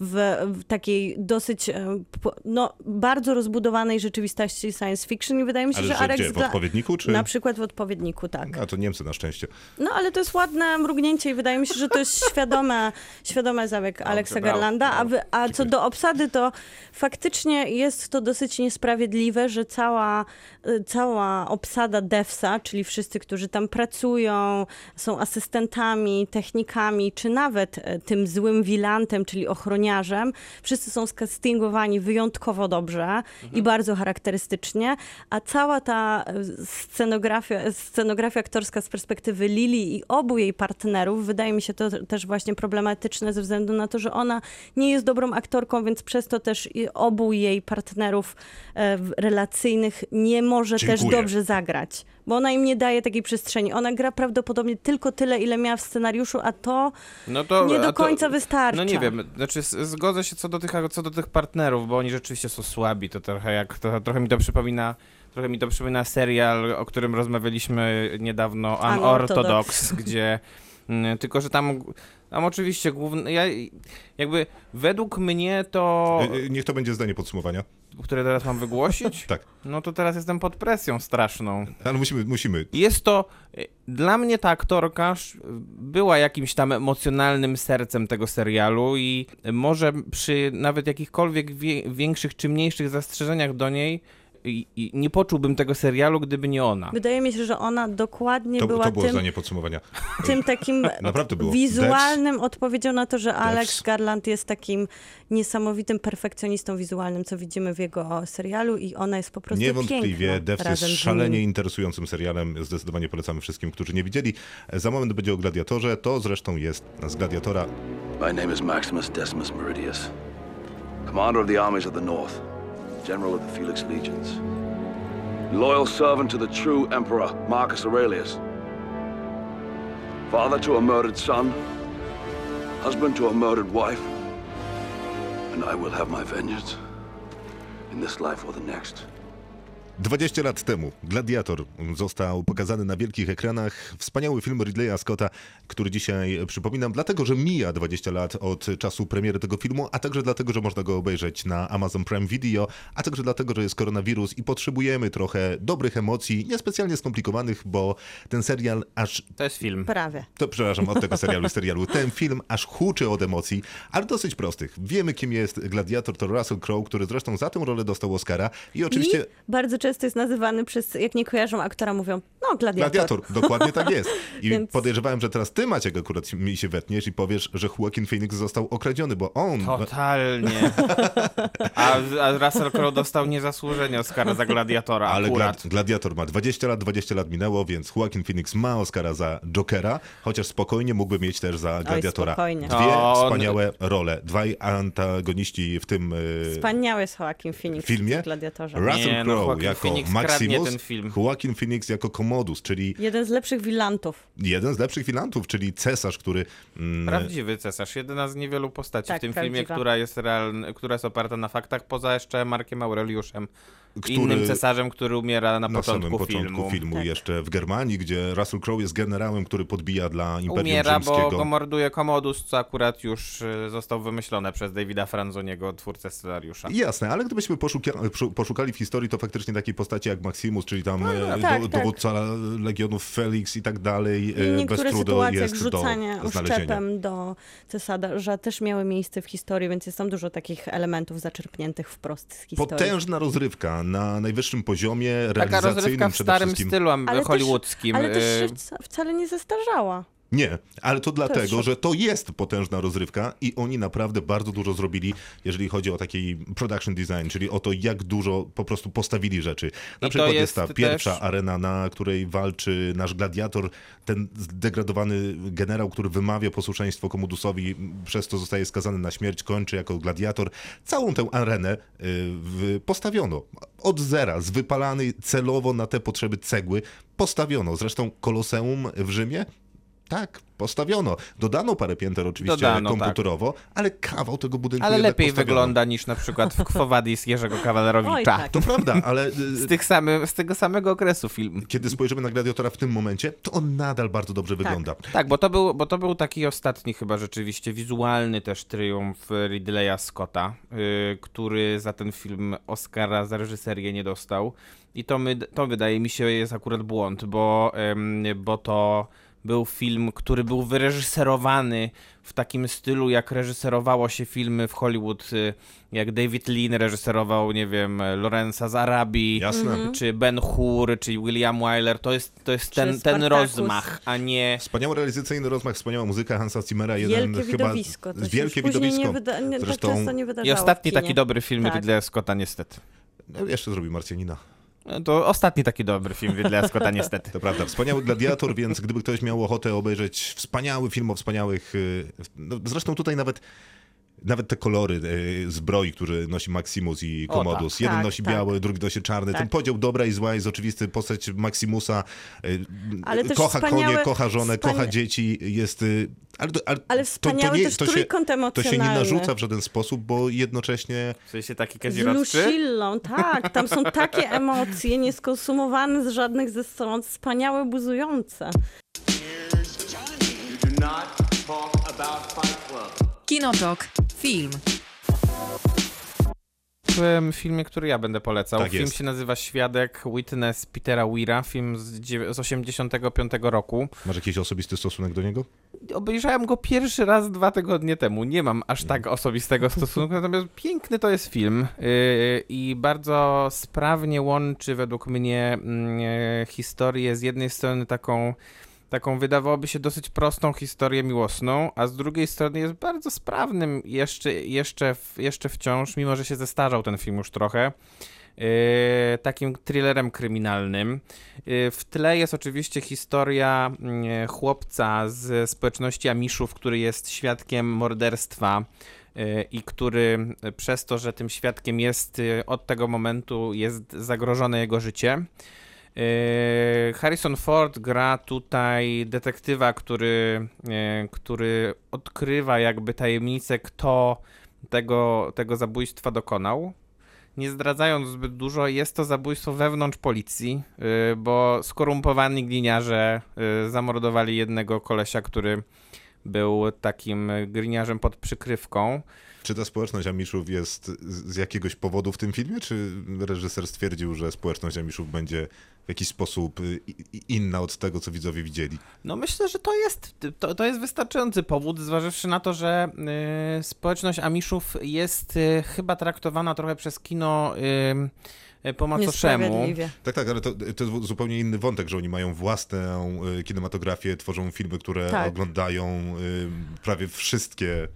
w, w takiej dosyć, e, no, bardzo rozbudowanej rzeczywistości science fiction i wydaje mi się, Ale że że Alex gdzie, w odpowiedniku, czy- Na przykład w odpowiedniku, tak. A to Niemcy na szczęście. No ale to jest ładne mrugnięcie i wydaje mi się, że to jest świadome, świadome zabieg brawo, Garlanda. A, wy, a co do obsady, to faktycznie jest to dosyć niesprawiedliwe, że cała, y, cała obsada DEFSA, czyli wszyscy, którzy tam pracują, są asystentami, technikami, czy nawet y, tym złym wilantem, czyli ochroniarzem, wszyscy są skastingowani wyjątkowo dobrze i bardzo charakterystycznie, a cała ta y, scenografia, scenografia aktorska z perspektywy Lili i obu jej partnerów, wydaje mi się to też właśnie problematyczne ze względu na to, że ona nie jest dobrą aktorką, więc przez to też obu jej partnerów e, relacyjnych nie może też Dziękuję. dobrze zagrać. Bo ona im nie daje takiej przestrzeni. Ona gra prawdopodobnie tylko tyle, ile miała w scenariuszu, a to No to, nie do to- końca wystarcza. No nie wiem, znaczy zgodzę się co do, tych, co do tych partnerów, bo oni rzeczywiście są słabi, to trochę jak, to, trochę mi to przypomina Trochę mi to przypomina serial, o którym rozmawialiśmy niedawno, Unorthodox. Unorthodox, gdzie mm, tylko, że tam, tam oczywiście główny, ja, jakby według mnie to, Y, y, Niech to będzie zdanie podsumowania. Które teraz mam wygłosić, Tak, no to teraz jestem pod presją straszną. ale musimy, musimy. Jest to, y, dla mnie ta aktorka była jakimś tam emocjonalnym sercem tego serialu i może przy nawet jakichkolwiek wie, większych czy mniejszych zastrzeżeniach do niej i, nie poczułbym tego serialu, gdyby nie ona. Wydaje mi się, że ona dokładnie To, była to było tym, zdanie podsumowania. tym takim Naprawdę było. wizualnym odpowiedzią na to, że Alex Devs. Garland jest takim niesamowitym perfekcjonistą wizualnym, co widzimy w jego serialu i ona jest po prostu Niewątpliwie piękna Devs jest szalenie interesującym serialem. Zdecydowanie polecamy wszystkim, którzy nie widzieli. Za moment będzie o Gladiatorze. To zresztą jest z Gladiatora. My name is Maximus Decimus Meridius, commander of the armies of the North, general of the Felix Legions, loyal servant to the true emperor Marcus Aurelius, father to a murdered son, husband to a murdered wife, and I will have my vengeance in this life or the next. 20 lat temu Gladiator został pokazany na wielkich ekranach. Wspaniały film Ridleya Scotta, który dzisiaj przypominam, dlatego że mija 20 lat od czasu premiery tego filmu, a także dlatego, że można go obejrzeć na Amazon Prime Video, a także dlatego, że jest koronawirus i potrzebujemy trochę dobrych emocji, niespecjalnie skomplikowanych, bo ten serial aż To jest film. Prawie. to przepraszam, od tego serialu serialu. Ten film aż huczy od emocji, ale dosyć prostych. Wiemy, kim jest gladiator, to Russell Crowe, który zresztą za tę rolę dostał Oscara i oczywiście... I bardzo często jest nazywany przez, jak nie kojarzą aktora, mówią, no gladiator. Gladiator, dokładnie tak jest. I Więc- podejrzewałem, że teraz ty, Maciek, akurat mi się wetniesz i powiesz, że Joaquin Phoenix został okradziony, bo on... Totalnie. A, a Russell Crowe dostał niezasłużenie Oscara za Gladiatora Ale glad, Gladiator ma 20 lat, 20 lat minęło, więc Joaquin Phoenix ma Oscara za Jokera, chociaż spokojnie mógłby mieć też za Gladiatora. spokojnie. Dwie O, on- wspaniałe role. Dwaj antagoniści w tym e, Wspaniały jest Joaquin Phoenix filmie. w Gladiatorze. Russell no, Crowe Joaquin jako Phoenix Maximus, ten film. Joaquin Phoenix jako Commodus, czyli Jeden z lepszych wilantów. jeden z lepszych filantów, czyli cesarz, który... Mm, Prawdziwy cesarz, jedyna z niewielu postaci Tak, w tym prawdziwa. filmie, która jest realna, która jest oparta na faktach, poza jeszcze Markiem Aureliuszem, który innym cesarzem, który umiera na, na początku, samym początku filmu, Tak. jeszcze w Germanii, gdzie Russell Crowe jest generałem, który podbija dla Imperium Umiera, bo Rzymskiego. go morduje Commodus, co akurat już y, został wymyślone przez Davida Franzoniego, twórcę scenariusza. Jasne, ale gdybyśmy poszukali w historii, to faktycznie takiej postaci jak Maximus, czyli tam e, tak, do, tak. dowódca legionów Felix i tak dalej, I e, bez trudu sytuacje, jak jest rzucanie do uszczepem do cesarza też miały miejsce w historii, więc jest tam dużo takich elementów zaczerpniętych wprost z historii. Potężna rozrywka na najwyższym poziomie Taka realizacyjnym rozrywka w przede starym wszystkim. stylu Ale też- hollywoodzkim. Ale też się y, wca- wcale nie zestarzała. Nie, ale to dlatego, że to jest potężna rozrywka i oni naprawdę bardzo dużo zrobili, jeżeli chodzi o taki production design, czyli o to, jak dużo po prostu postawili rzeczy. Na I przykład jest, jest ta też- pierwsza arena, na której walczy nasz gladiator, ten zdegradowany generał, który wymawia posłuszeństwo Komodusowi, przez to zostaje skazany na śmierć, kończy jako gladiator. Całą tę arenę y, postawiono od zera, z wypalanej celowo na te potrzeby cegły, postawiono. Zresztą Koloseum w Rzymie tak, postawiono. Dodano parę pięter oczywiście Dodano, tak. komputerowo, ale kawał tego budynku Ale lepiej postawiono. wygląda niż na przykład w Quo Vadis Jerzego Oj, Kawalerowicza. tak. To prawda, ale y, Z, tych samy, z tego samego okresu film. kiedy spojrzymy na Gladiatora w tym momencie, to on nadal bardzo dobrze wygląda. Tak, bo to, był, bo to był taki ostatni chyba rzeczywiście wizualny też triumf Ridleya Scotta, y, który za ten film Oscara za reżyserię nie dostał. I to, my, to wydaje mi się jest akurat błąd, bo, em, bo to był film, który był wyreżyserowany w takim stylu, jak reżyserowało się filmy w Hollywood, y, jak David Lean reżyserował, nie wiem, Lorenza z Arabii, Jasne. Mhm. czy Ben Hur, czy William Wyler. To jest, to jest ten, ten rozmach, a nie... Wspaniały realizacyjny rozmach, wspaniała muzyka Hansa Zimmera, jeden Wielkie chyba widowisko. To wielkie widowisko. Nie wyda- nie, tak Zresztą często nie I wydarzało ostatni taki dobry film Tak. Ridleya Scotta, niestety. no, jeszcze zrobił Marsjanina. No To ostatni taki dobry film Ridleya Scotta, niestety. To prawda, wspaniały gladiator, więc gdyby ktoś miał ochotę obejrzeć wspaniały film o wspaniałych. y, No, zresztą tutaj nawet. Nawet te kolory y, zbroi, które nosi Maximus i O, Commodus. tak. Jeden Tak, nosi tak. biały, drugi nosi czarny. Ten Tak. podział dobra i zła jest oczywisty. Postać Maximusa Ale też kocha konie, kocha żonę, wspania- kocha dzieci. Jest. y, Ale, ale, Ale to, to, wspaniały nie, też to, się, trójkąt to się nie narzuca w żaden sposób, bo jednocześnie W sensie taki Z? Lucillą, tak. Tam są takie emocje nieskonsumowane z żadnych ze stron. Wspaniałe, buzujące. You do not Kinotok. Film. W filmie, który ja będę polecał. Tak film jest. się nazywa Świadek Witness Petera Weira, film z, dziew- z 85 roku. masz jakiś osobisty stosunek do niego? Obejrzałem go pierwszy raz dwa tygodnie temu. Nie mam aż tak Mhm. osobistego stosunku, natomiast piękny to jest film yy, i bardzo sprawnie łączy według mnie mm, e, historię z jednej strony taką taką wydawałoby się dosyć prostą historię miłosną, a z drugiej strony jest bardzo sprawnym jeszcze, jeszcze, jeszcze wciąż, mimo że się zestarzał ten film już trochę, yy, takim thrillerem kryminalnym. Yy, w tle jest oczywiście historia yy, chłopca z społeczności Amiszów, który jest świadkiem morderstwa yy, i który yy, przez to, że tym świadkiem jest yy, od tego momentu jest zagrożone jego życie. Yy, Harrison Ford gra tutaj detektywa, który, yy, który odkrywa jakby tajemnicę, kto tego, tego zabójstwa dokonał. Nie zdradzając zbyt dużo, jest to zabójstwo wewnątrz policji, yy, bo skorumpowani gliniarze zamordowali jednego kolesia, który był takim gliniarzem pod przykrywką. Czy ta społeczność Amiszów jest z jakiegoś powodu w tym filmie, czy reżyser stwierdził, że społeczność Amiszów będzie w jakiś sposób inna od tego, co widzowie widzieli? No myślę, że to jest, to, to jest wystarczający powód, zważywszy na to, że y, społeczność Amiszów jest y, chyba traktowana trochę przez kino y, po macoszemu. Tak, tak, ale to, to jest zupełnie inny wątek, że oni mają własną y, kinematografię, tworzą filmy, które Tak. oglądają y, prawie wszystkie.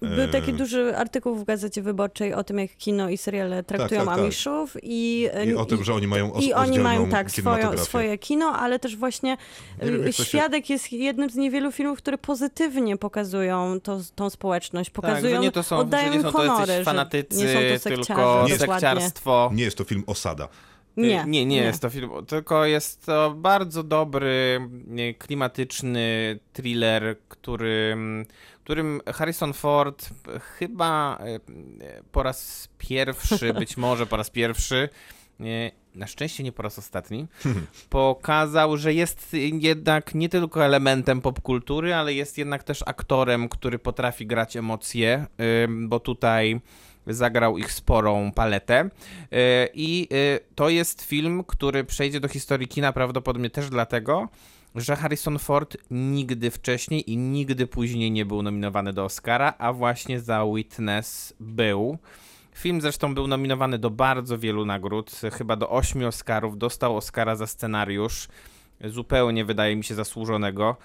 Był taki duży artykuł w Gazecie Wyborczej o tym, jak kino i seriale traktują tak, tak. Amiszów i, I o tym, że oni mają i oni mają tak swoją, kinematografię. swoje kino, ale też właśnie Nie wiem, y, to się- Świadek jest jednym z niewielu filmów, które pozytywnie pokazują to, tą społeczność, pokazują, tak, że nie to są, oddają że nie im są to honory, fanatycy, nie są to sekciarze, tylko Nie. sekciarstwo. Nie jest to film Osada. Nie, Y, nie, nie jest to film, tylko jest to bardzo dobry, y, klimatyczny thriller, który, którym Harrison Ford chyba y, y, po raz pierwszy, być może po raz pierwszy, nie, na szczęście nie po raz ostatni, pokazał, że jest jednak nie tylko elementem popkultury, ale jest jednak też aktorem, który potrafi grać emocje, bo tutaj zagrał ich sporą paletę. I to jest film, który przejdzie do historii kina prawdopodobnie też dlatego, że Harrison Ford nigdy wcześniej i nigdy później nie był nominowany do Oscara, a właśnie za Witness był. Film zresztą był nominowany do bardzo wielu nagród, chyba do ośmiu Oscarów. Dostał Oscara za scenariusz, zupełnie wydaje mi się zasłużonego.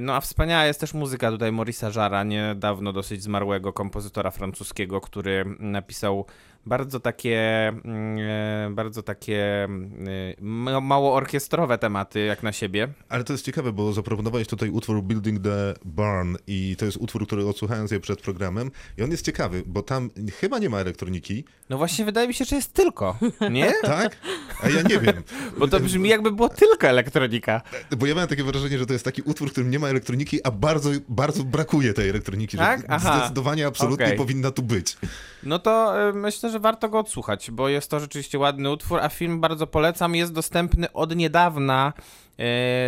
No a wspaniała jest też muzyka tutaj Maurice'a Jarra, niedawno dosyć zmarłego kompozytora francuskiego, który napisał bardzo takie, mm, e, bardzo takie mm, e, ma- mało orkiestrowe tematy jak na siebie. Ale to jest ciekawe, bo zaproponowałeś tutaj utwór Building the Barn i to jest utwór, który odsłuchałem sobie przed programem i on jest ciekawy, bo tam chyba nie ma elektroniki, No właśnie wydaje mi się, że jest tylko, nie? tak? A ja nie wiem. Bo to brzmi jakby było tylko elektronika. Bo ja miałem takie wrażenie, że to jest taki utwór, w którym nie ma elektroniki, a bardzo, bardzo brakuje tej elektroniki. Tak? Że Aha. Zdecydowanie, absolutnie Okej. powinna tu być. No to y, myślę, że warto go odsłuchać, bo jest to rzeczywiście ładny utwór, a film bardzo polecam. Jest dostępny od niedawna y,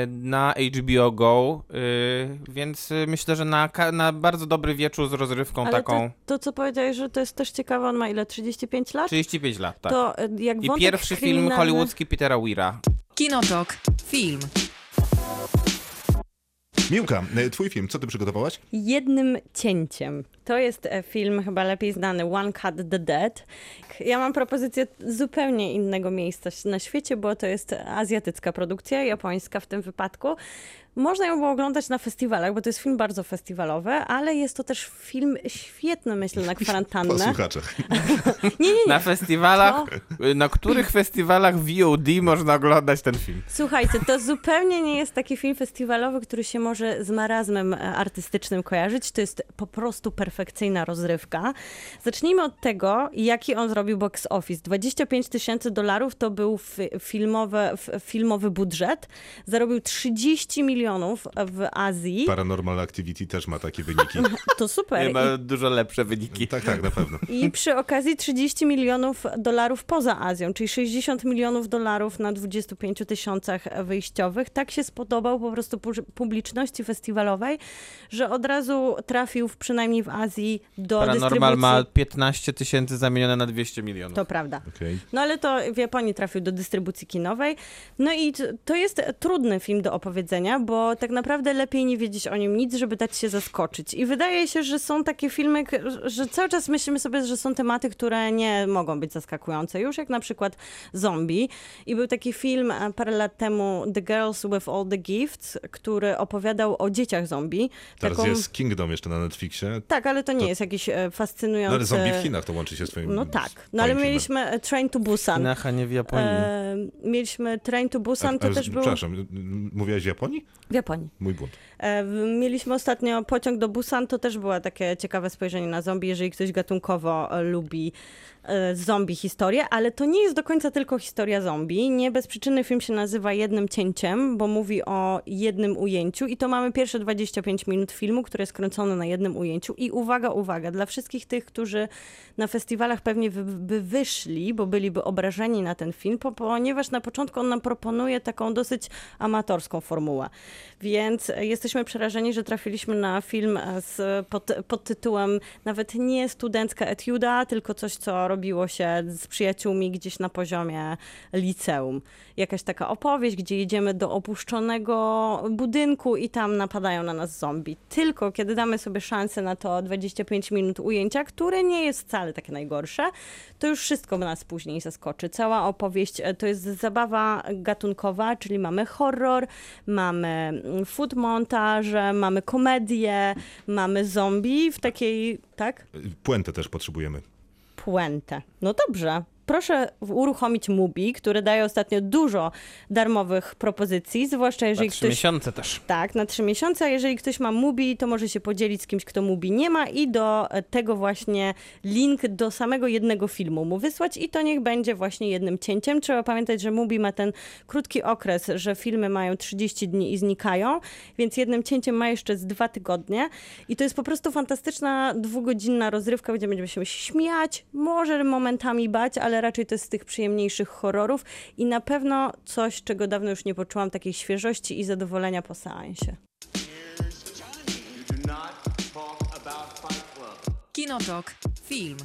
na HBO Go, y, więc y, myślę, że na, na bardzo dobry wieczór z rozrywką Ale taką. to, to, co powiedziałeś, że to jest też ciekawe, on ma ile? 35 lat? 35 lat, tak. To e, jak I pierwszy film hollywoodzki Petera Weira. Kinotok. Film. Miłka, e, twój film, co ty przygotowałaś? Jednym cięciem. To jest e, film chyba lepiej znany One Cut the Dead. Ja mam propozycję zupełnie innego miejsca na świecie, bo to jest azjatycka produkcja, japońska w tym wypadku. Można ją było oglądać na festiwalach, bo to jest film bardzo festiwalowy, ale jest to też film świetny, myślę, na Po kwarantannę. słuchaczach. Nie, nie, nie. Na festiwalach, y, na których festiwalach VOD można oglądać ten film? Słuchajcie, to zupełnie nie jest taki film festiwalowy, który się może z marazmem e, artystycznym kojarzyć. To jest po prostu perfekcyjna rozrywka. Zacznijmy od tego, jaki on zrobił box office. 25 tysięcy dolarów to był fi- filmowy, filmowy budżet. Zarobił 30 milionów w Azji. Paranormal Activity też ma takie wyniki. To super. Ma dużo lepsze wyniki. tak, tak, na pewno. I przy okazji 30 milionów dolarów poza Azją, czyli 60 milionów dolarów na 25 tysiącach wyjściowych. Tak się spodobał po prostu pu- publiczności festiwalowej, że od razu trafił w, przynajmniej w Azji do Paranormal dystrybucji. ma 15 tysięcy zamienione na 200 milionów. To prawda. Okej. No ale to w Japonii trafił do dystrybucji kinowej. No i to jest trudny film do opowiedzenia, bo tak naprawdę lepiej nie wiedzieć o nim nic, żeby dać się zaskoczyć. I wydaje się, że są takie filmy, że cały czas myślimy sobie, że są tematy, które nie mogą być zaskakujące. Już jak na przykład zombie. I był taki film e, parę lat temu The Girls with All the Gifts, który opowiadał o dzieciach zombie. Teraz Taką- jest Kingdom jeszcze na Netflixie. Tak, ale to nie To- jest jakiś e, fascynujący... No ale zombie w Chinach to łączy się swoim No tak. No ale filmem. mieliśmy e, Train to Busan. Chinach, a nie w Japonii. E, mieliśmy Train to Busan, A- to a- też był Przepraszam, mówiłaś w Japonii? W Japonii. Mój błąd. E, mieliśmy ostatnio pociąg do Busan, to też było takie ciekawe spojrzenie na zombie, jeżeli ktoś gatunkowo e, lubi e, zombie historię, ale to nie jest do końca tylko historia zombie. Nie bez przyczyny film się nazywa Jednym Cięciem, bo mówi o jednym ujęciu i to mamy pierwsze 25 minut filmu, które jest kręcone na jednym ujęciu i uwaga, uwaga, dla wszystkich tych, którzy na festiwalach pewnie by, wyszli, bo byliby obrażeni na ten film, po, ponieważ na początku on nam proponuje taką dosyć amatorską formułę. Więc e, jesteśmy przerażeni, że trafiliśmy na film e, z, pod, pod tytułem nawet nie studencka etiuda, tylko coś, co robiło się z przyjaciółmi gdzieś na poziomie liceum. Jakaś taka opowieść, gdzie jedziemy do opuszczonego budynku i tam napadają na nas zombie. Tylko kiedy damy sobie szansę na to 25 minut ujęcia, które nie jest wcale takie najgorsze, to już wszystko nas później zaskoczy. Cała opowieść e, to jest zabawa gatunkowa, czyli mamy horror, mamy mm, food montaże, mamy komedię, mamy zombie w takiej, tak? Puentę też potrzebujemy. Puentę. No dobrze. Proszę uruchomić Mubi, który daje ostatnio dużo darmowych propozycji, zwłaszcza Na jeżeli trzy ktoś... miesiące też. Tak, na trzy miesiące. A jeżeli ktoś ma Mubi, to może się podzielić z kimś, kto Mubi nie ma i do e, tego właśnie link do samego jednego filmu mu wysłać i to niech będzie właśnie jednym cięciem. Trzeba pamiętać, że Mubi ma ten krótki okres, że filmy mają 30 dni i znikają, więc jednym cięciem ma jeszcze z dwa tygodnie i to jest po prostu fantastyczna dwugodzinna rozrywka, gdzie będziemy się śmiać, może momentami bać, ale raczej to jest z tych przyjemniejszych horrorów i na pewno coś, czego dawno już nie poczułam, takiej świeżości i zadowolenia po seansie. Kinotok. Film.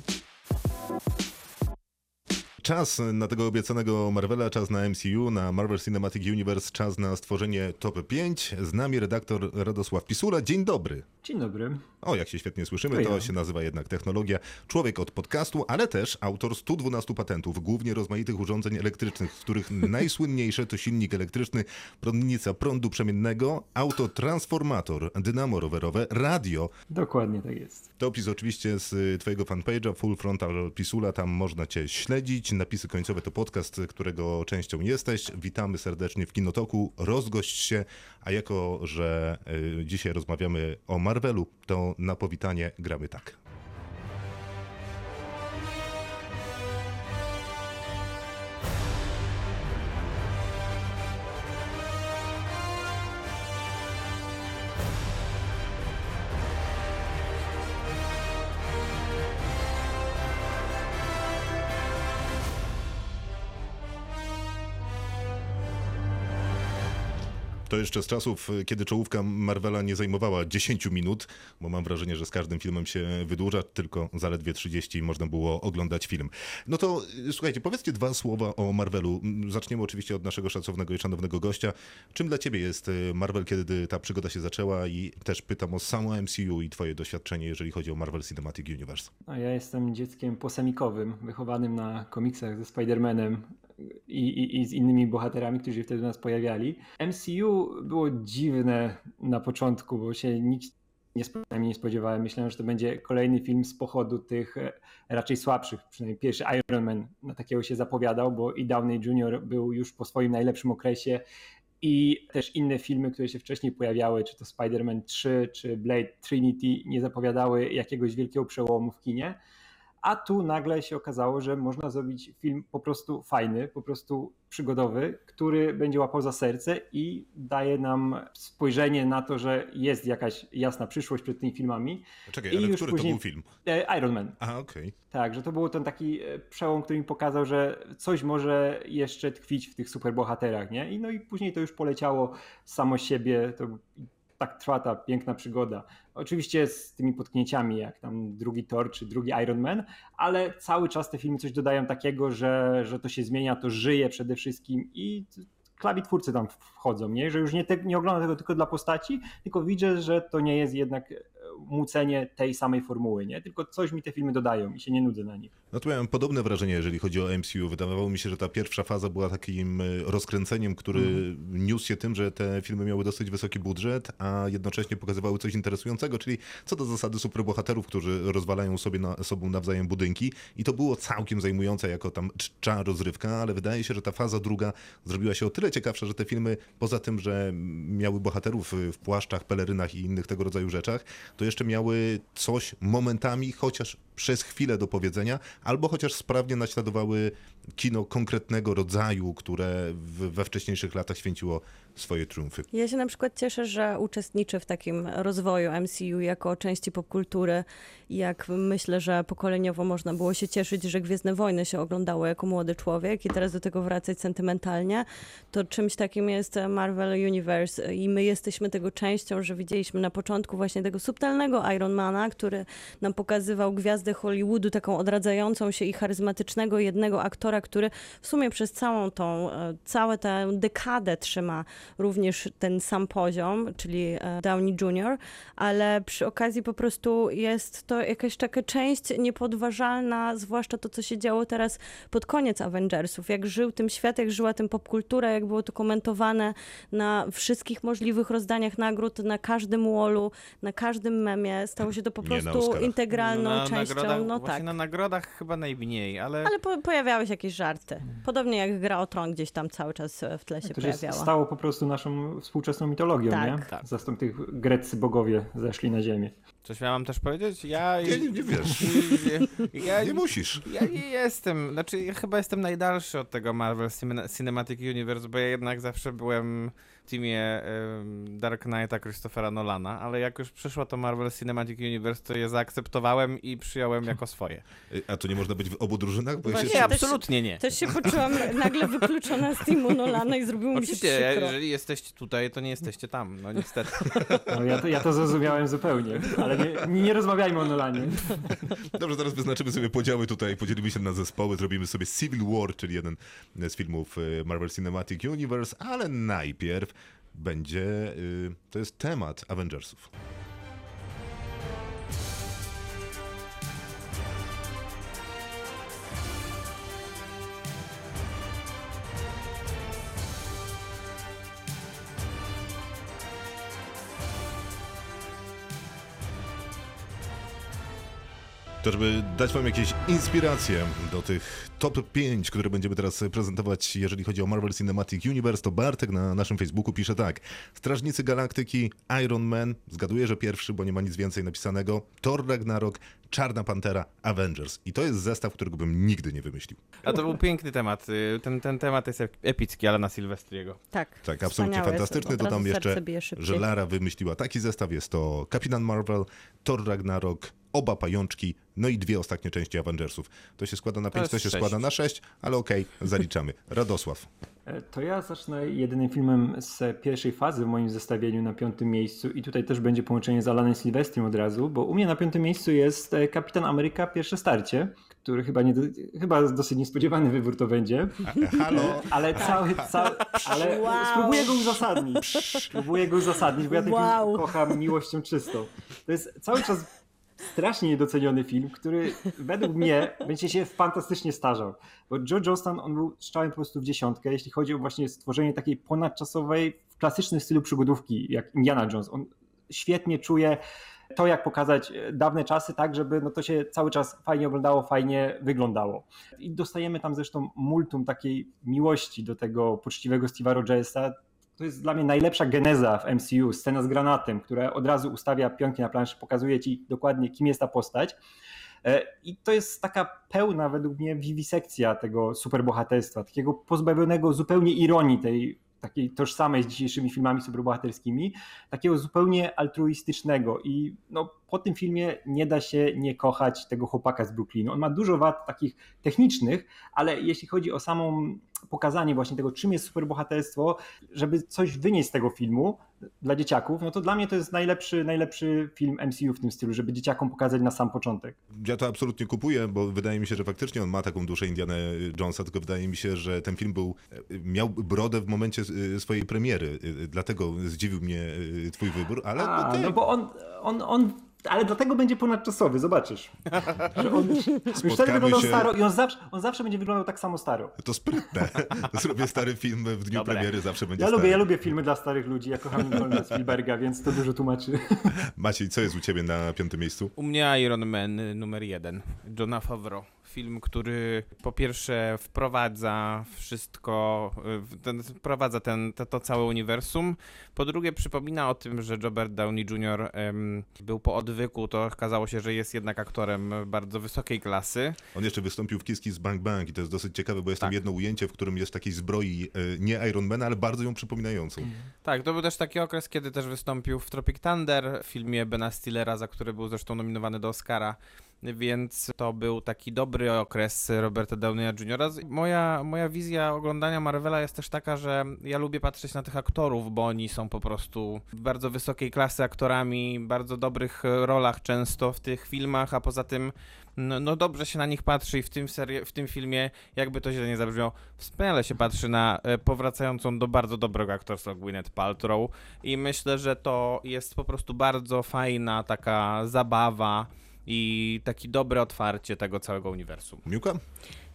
Czas na tego obiecanego Marvela, czas na MCU, na Marvel Cinematic Universe, czas na stworzenie top 5. Z nami redaktor Radosław Pisula. Dzień dobry. Dzień dobry. O, jak się świetnie słyszymy, To się nazywa jednak technologia. Człowiek od podcastu, ale też autor 112 patentów, głównie rozmaitych urządzeń elektrycznych, z których najsłynniejsze to silnik elektryczny, prądnica prądu przemiennego, autotransformator, dynamo rowerowe, radio. Dokładnie tak jest. To opis oczywiście z y, twojego fanpage'a Full Frontal Pisula, tam można cię śledzić. Napisy końcowe to podcast, którego częścią jesteś. Witamy serdecznie w Kinotoku, rozgość się, a jako, że y, dzisiaj rozmawiamy o Marvelu, to na powitanie gramy tak. Jeszcze z czasów, kiedy czołówka Marvela nie zajmowała 10 minut, bo mam wrażenie, że z każdym filmem się wydłuża, tylko zaledwie 30 można było oglądać film. No to y, słuchajcie, powiedzcie dwa słowa o Marvelu. Mm, Zaczniemy oczywiście od naszego szacownego i szanownego gościa. Czym dla ciebie jest y, Marvel, kiedy ta przygoda się zaczęła i też pytam o samo MCU i twoje doświadczenie, jeżeli chodzi o Marvel Cinematic Universe. A ja jestem dzieckiem posemikowym, wychowanym na komiksach ze Spider-Manem i, i, i z innymi bohaterami, którzy wtedy u nas pojawiali. MCU było dziwne na początku, bo się nikt nie, nie spodziewałem. Myślałem, że to będzie kolejny film z pochodu tych e, raczej słabszych. Przynajmniej pierwszy Iron Man na takiego się zapowiadał, bo i Downey Jr. był już po swoim najlepszym okresie i też inne filmy, które się wcześniej pojawiały, czy to Spider-Man 3, czy Blade Trinity, nie zapowiadały jakiegoś wielkiego przełomu w kinie. A tu nagle się okazało, że można zrobić film po prostu fajny, po prostu przygodowy, który będzie łapał za serce i daje nam spojrzenie na to, że jest jakaś jasna przyszłość przed tymi filmami. Czekaj, I ale już który później- to był film? E, Iron Man. Aha, okej. Tak, że to był ten taki e, przełom, który mi pokazał, że coś może jeszcze tkwić w tych superbohaterach, nie? I no i później to już poleciało samo siebie, to tak trwa ta piękna przygoda. Oczywiście z tymi potknięciami, jak tam drugi Thor czy drugi Iron Man, ale cały czas te filmy coś dodają takiego, że, że to się zmienia, to żyje przede wszystkim i klawitwórcy tam wchodzą, nie? że już nie, te, nie oglądam tego tylko dla postaci, tylko widzę, że to nie jest jednak mucenie tej samej formuły, nie? tylko coś mi te filmy dodają i się nie nudzę na nich. No to miałem podobne wrażenie, jeżeli chodzi o MCU. Wydawało mi się, że ta pierwsza faza była takim y, rozkręceniem, który Mhm. niósł się tym, że te filmy miały dosyć wysoki budżet, a jednocześnie pokazywały coś interesującego, czyli co do zasady superbohaterów, którzy rozwalają sobie na, sobą nawzajem budynki. I to było całkiem zajmujące jako tam czcza rozrywka, ale wydaje się, że ta faza druga zrobiła się o tyle ciekawsza, że te filmy, poza tym, że miały bohaterów w płaszczach, pelerynach i innych tego rodzaju rzeczach, to jeszcze miały coś momentami, chociaż przez chwilę do powiedzenia, albo chociaż sprawnie naśladowały kino konkretnego rodzaju, które w, we wcześniejszych latach święciło swoje triumfy. Ja się na przykład cieszę, że uczestniczę w takim rozwoju MCU jako części popkultury. Jak myślę, że pokoleniowo można było się cieszyć, że Gwiezdne Wojny się oglądało jako młody człowiek i teraz do tego wracać sentymentalnie, to czymś takim jest Marvel Universe i my jesteśmy tego częścią, że widzieliśmy na początku właśnie tego subtelnego Ironmana, który nam pokazywał gwiazdę Hollywoodu, taką odradzającą się i charyzmatycznego jednego aktora, który w sumie przez całą tą, e, całe tę dekadę trzyma również ten sam poziom, czyli e, Downey Jr., ale przy okazji po prostu jest to jakaś taka część niepodważalna, zwłaszcza to, co się działo teraz pod koniec Avengersów. Jak żył tym świat, jak żyła tym popkultura, jak było to komentowane na wszystkich możliwych rozdaniach nagród, na każdym wallu, na każdym memie. Stało się to po prostu integralną na częścią. Nagrodach, no właśnie tak. na nagrodach chyba najmniej, ale... Ale po, pojawiały się jakieś żarty. Podobnie jak gra o tron gdzieś tam cały czas w tle się To pojawiała. stało po prostu naszą współczesną mitologią, Tak. nie? Tak. Zastąp tych greccy bogowie zeszli na ziemię. Coś miałam też powiedzieć? Ja... Nie, nie, nie wiesz. ja, Nie musisz. Ja nie jestem, znaczy ja chyba jestem najdalszy od tego Marvel Cine- Cinematic Universe, bo ja jednak zawsze byłem teamie Dark Knighta Christophera Nolana, ale jak już przyszło to Marvel Cinematic Universe, to je zaakceptowałem i przyjąłem jako swoje. Y, A to nie można być w obu drużynach? Bo ja Właśnie, się... Nie, absolutnie nie. Też się poczułam nagle wykluczona z teamu Nolana i zrobiło mi się Oczywiście, przykro. jeżeli jesteście tutaj, to nie jesteście tam, no niestety. No, ja, to, ja to zrozumiałem zupełnie, ale nie, nie rozmawiajmy o Nolanie. Dobrze, teraz wyznaczymy sobie podziały tutaj, podzielimy się na zespoły, zrobimy sobie Civil War, czyli jeden z filmów y, Marvel Cinematic Universe, ale najpierw będzie, y, to jest temat Avengersów. To, żeby dać wam jakieś inspiracje do tych top 5, które będziemy teraz prezentować, jeżeli chodzi o Marvel Cinematic Universe, to Bartek na naszym Facebooku pisze tak. Strażnicy Galaktyki, Iron Man, zgaduję, że pierwszy, bo nie ma nic więcej napisanego, Thor Ragnarok, Czarna Pantera, Avengers. I to jest zestaw, którego bym nigdy nie wymyślił. A to był piękny temat. y, Ten, ten temat jest epicki, ale na Sylwestriego. Tak, Tak, absolutnie fantastyczny. Dodam jeszcze, że Lara wymyśliła taki zestaw. Jest to Kapitan Marvel, Thor Ragnarok, oba pajączki, no i dwie ostatnie części Avengersów. To się składa na pięć, jest to się sześć. składa na sześć, ale okej, zaliczamy. Radosław. E, To ja zacznę jedynym filmem z pierwszej fazy w moim zestawieniu na piątym miejscu i tutaj też będzie połączenie z Alanem Sylwestrem od razu, bo u mnie na piątym miejscu jest e, Kapitan Ameryka Pierwsze Starcie, który chyba, nie, chyba dosyć niespodziewany wybór to będzie, Halo? ale cały, cały, ale Wow. spróbuję go uzasadnić, spróbuję go uzasadnić, bo ja ten Wow. kocham miłością czystą. To jest cały czas strasznie niedoceniony film, który według mnie będzie się fantastycznie starzał. Bo Joe Johnston, on był strzałem po prostu w dziesiątkę, jeśli chodzi o właśnie stworzenie takiej ponadczasowej, w klasycznym stylu przygodówki, jak Indiana Jones. On świetnie czuje to, jak pokazać dawne czasy, tak, żeby no to się cały czas fajnie oglądało, fajnie wyglądało. I dostajemy tam zresztą multum takiej miłości do tego poczciwego Steve'a Rogersa. To jest dla mnie najlepsza geneza w MCU, scena z granatem, która od razu ustawia pionki na planszy, pokazuje ci dokładnie, kim jest ta postać. E, I to jest taka pełna, według mnie, wiwisekcja tego superbohaterstwa, takiego pozbawionego zupełnie ironii tej takiej tożsamej z dzisiejszymi filmami superbohaterskimi, takiego zupełnie altruistycznego i no, po tym filmie nie da się nie kochać tego chłopaka z Brooklynu. On ma dużo wad takich technicznych, ale jeśli chodzi o samą pokazanie właśnie tego, czym jest superbohaterstwo, żeby coś wynieść z tego filmu dla dzieciaków, no to dla mnie to jest najlepszy, najlepszy film MCU w tym stylu, żeby dzieciakom pokazać na sam początek. Ja to absolutnie kupuję, bo wydaje mi się, że faktycznie on ma taką duszę Indiana Jonesa, tylko wydaje mi się, że ten film był, miał brodę w momencie y, swojej premiery, y, dlatego zdziwił mnie y, twój wybór, ale A, no bo on, on, on, ale dlatego będzie ponadczasowy, zobaczysz. Że on już wtedy Spotkamy wyglądał się- staro i on zawsze, on zawsze będzie wyglądał tak samo staro. To sprytne. Zrobię stary film w dniu Dobre. premiery, zawsze będzie Ja stary. lubię, ja lubię filmy dla starych ludzi, ja kocham Spielberga, więc to dużo tłumaczy. Maciej, co jest u ciebie na piątym miejscu? U mnie Iron Man y, numer jeden, Johna Favreau. Film, który po pierwsze wprowadza wszystko, ten, wprowadza ten, to, to całe uniwersum. Po drugie przypomina o tym, że Robert Downey Jr. em, był po odwyku, to okazało się, że jest jednak aktorem bardzo wysokiej klasy. On jeszcze wystąpił w Kiski z Bang Bang i to jest dosyć ciekawe, bo jest tam Tak. jedno ujęcie, w którym jest takiej zbroi e, nie Ironmana, ale bardzo ją przypominającą. Tak, to był też taki okres, kiedy też wystąpił w Tropic Thunder, w filmie Bena Stillera, za który był zresztą nominowany do Oscara. Więc to był taki dobry okres Roberta Downeya Jr. Moja, moja wizja oglądania Marvela jest też taka, że ja lubię patrzeć na tych aktorów, bo oni są po prostu bardzo wysokiej klasy aktorami, bardzo dobrych rolach często w tych filmach, a poza tym no, no dobrze się na nich patrzy i w tym, serii, w tym filmie, jakby to źle nie zabrzmiało, wspaniale się patrzy na e, powracającą do bardzo dobrego aktorstwa Gwyneth Paltrow i myślę, że to jest po prostu bardzo fajna taka zabawa i takie dobre otwarcie tego całego uniwersum. Miłka?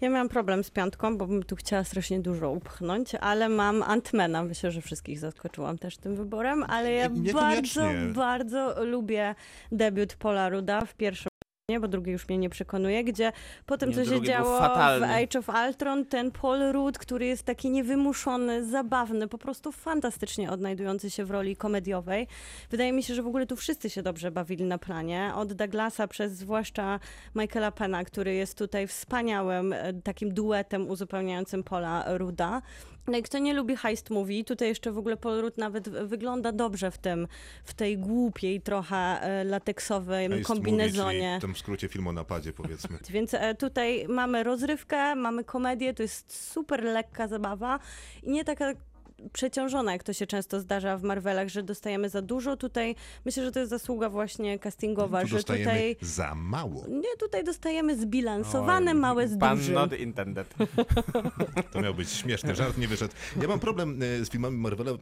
Ja miałam problem z piątką, bo bym tu chciała strasznie dużo upchnąć, ale mam Antmana. Myślę, że wszystkich zaskoczyłam też tym wyborem, ale ja bardzo, bardzo lubię debiut Paula Ruda w pierwszym nie, bo drugi już mnie nie przekonuje, gdzie po tym, Nie, co się działo w. Age of Ultron, ten Paul Rudd, który jest taki niewymuszony, zabawny, po prostu fantastycznie odnajdujący się w roli komediowej. Wydaje mi się, że w ogóle tu wszyscy się dobrze bawili na planie. Od Douglasa przez zwłaszcza Michaela Pena, który jest tutaj wspaniałym e, takim duetem uzupełniającym Paula Ruda. No i kto nie lubi heist movie, tutaj jeszcze w ogóle Paul Rudd nawet wygląda dobrze w tym, w tej głupiej trochę e, lateksowej Heist kombinezonie. Movie, w tym skrócie film o napadzie, powiedzmy. Więc e, tutaj mamy rozrywkę, mamy komedię, to jest super lekka zabawa i nie taka przeciążona, jak to się często zdarza w Marvelach, że dostajemy za dużo. Tutaj myślę, że to jest zasługa właśnie castingowa, Tu że dostajemy tutaj... za mało. Nie, tutaj dostajemy zbilansowane, Oj, małe z Pan dużym. not intended. To miał być śmieszny żart, nie wyszedł. Ja mam problem e, z filmami Marvela, e,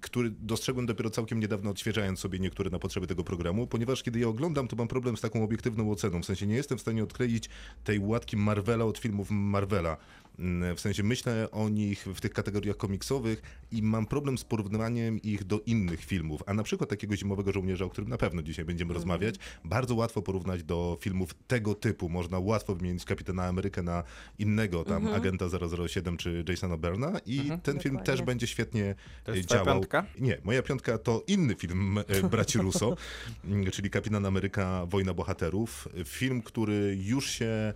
który dostrzegłem dopiero całkiem niedawno, odświeżając sobie niektóre na potrzeby tego programu, ponieważ kiedy je oglądam, to mam problem z taką obiektywną oceną. W sensie nie jestem w stanie odkleić tej łatki Marvela od filmów Marvela. Mm, W sensie myślę o nich w tych kategoriach komiksowych i mam problem z porównywaniem ich do innych filmów. A na przykład takiego Zimowego Żołnierza, o którym na pewno dzisiaj będziemy rozmawiać, bardzo łatwo porównać do filmów tego typu. Można łatwo wymienić Kapitana Amerykę na innego tam agenta 007 czy Jasona Berna i ten film Dokładnie. też będzie świetnie To e, jest twoja działał. piątka? Nie, moja piątka to inny film e, braci Russo, m, czyli Kapitan Ameryka Wojna Bohaterów. Film, który już się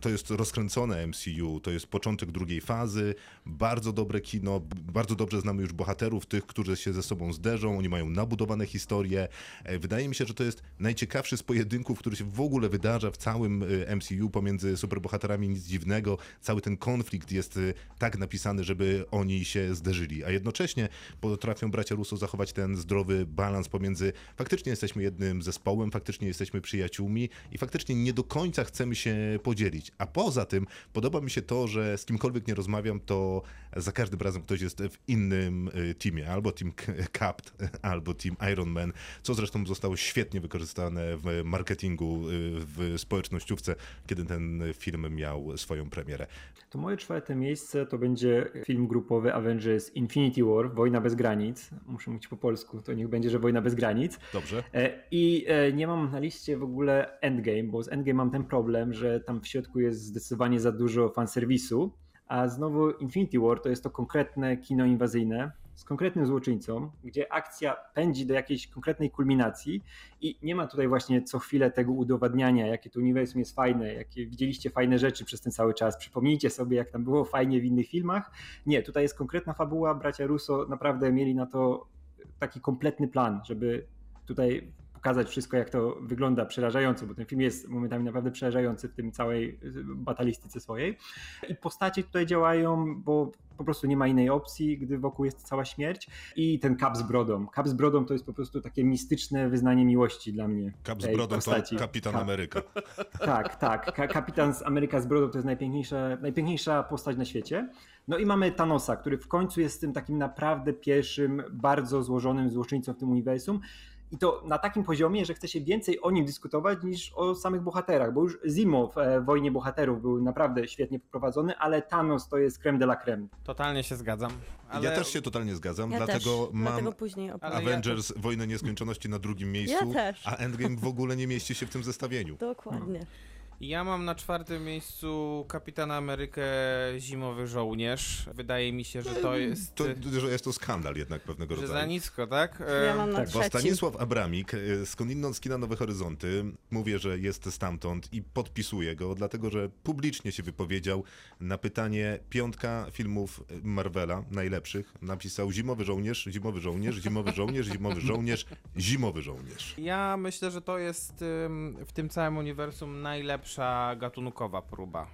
to jest rozkręcone MCU, to jest początek drugiej fazy, bardzo dobre kino, bardzo dobrze znamy już bohaterów, tych, którzy się ze sobą zderzą, oni mają nabudowane historie. E, Wydaje mi się, że to jest najciekawszy z pojedynków, który się w ogóle wydarza w całym e, MCU pomiędzy superbohaterami, nic dziwnego. Cały ten konflikt jest e, tak napisany, żeby oni się zderzyli, a jednocześnie potrafią bracia Russo zachować ten zdrowy balans pomiędzy faktycznie jesteśmy jednym zespołem, faktycznie jesteśmy przyjaciółmi i faktycznie nie do końca chcemy się podzielić. A poza tym podoba mi się to, że z kimkolwiek nie rozmawiam, to za każdym razem ktoś jest w innym y, teamie, albo Team Capt, albo Team Iron Man, co zresztą zostało świetnie wykorzystane w marketingu, y, w społecznościówce, kiedy ten film miał swoją premierę. To moje czwarte miejsce to będzie film grupowy Avengers Infinity War, Wojna bez granic. Muszę mówić po polsku, to niech będzie, że Wojna bez granic. Dobrze? E, I e, nie mam na liście w ogóle Endgame, bo z Endgame mam ten problem, że tam w środku jest zdecydowanie za dużo fanserwisu, a znowu Infinity War to jest to konkretne kino inwazyjne z konkretnym złoczyńcą, gdzie akcja pędzi do jakiejś konkretnej kulminacji i nie ma tutaj właśnie co chwilę tego udowadniania, jakie to uniwersum jest fajne, jakie widzieliście fajne rzeczy przez ten cały czas. Przypomnijcie sobie, jak tam było fajnie w innych filmach. Nie, tutaj jest konkretna fabuła, bracia Russo naprawdę mieli na to taki kompletny plan, żeby tutaj pokazać wszystko, jak to wygląda przerażająco, bo ten film jest momentami naprawdę przerażający w tym całej y, batalistyce swojej. I postacie tutaj działają, bo po prostu nie ma innej opcji, gdy wokół jest cała śmierć. I ten kap z brodą. Kap z brodą to jest po prostu takie mistyczne wyznanie miłości dla mnie. Kap z brodą postaci. to Kapitan Kap. Ameryka. Tak, tak. Ka- Kapitan z Ameryka z brodą to jest najpiękniejsza, najpiękniejsza postać na świecie. No i mamy Thanosa, który w końcu jest tym takim naprawdę pierwszym, bardzo złożonym złoczyńcą w tym uniwersum. I to na takim poziomie, że chce się więcej o nim dyskutować niż o samych bohaterach, bo już Zimo w e, Wojnie Bohaterów był naprawdę świetnie poprowadzony, ale Thanos to jest creme de la creme. Totalnie się zgadzam. Ale... Ja też się totalnie zgadzam, Ja dlatego też, mam dlatego później opowiem. ja Avengers Wojnę Nieskończoności na drugim miejscu, też. a Endgame w ogóle nie mieści się w tym zestawieniu. Dokładnie. Ja mam na czwartym miejscu Kapitana Amerykę Zimowy Żołnierz. Wydaje mi się, że to jest... To, że jest to skandal jednak pewnego że za rodzaju. nisko, tak? Ja mam na tak, Bo. Stanisław Abramik, y, skądinąd z kina Nowe Horyzonty, mówię, że jest stamtąd i podpisuję go, dlatego że publicznie się wypowiedział na pytanie piątka filmów Marvela, najlepszych. Napisał Zimowy Żołnierz, Zimowy Żołnierz, Zimowy Żołnierz, Zimowy Żołnierz, Zimowy Żołnierz. Ja myślę, że to jest w tym całym uniwersum najlepsza gatunkowa próba,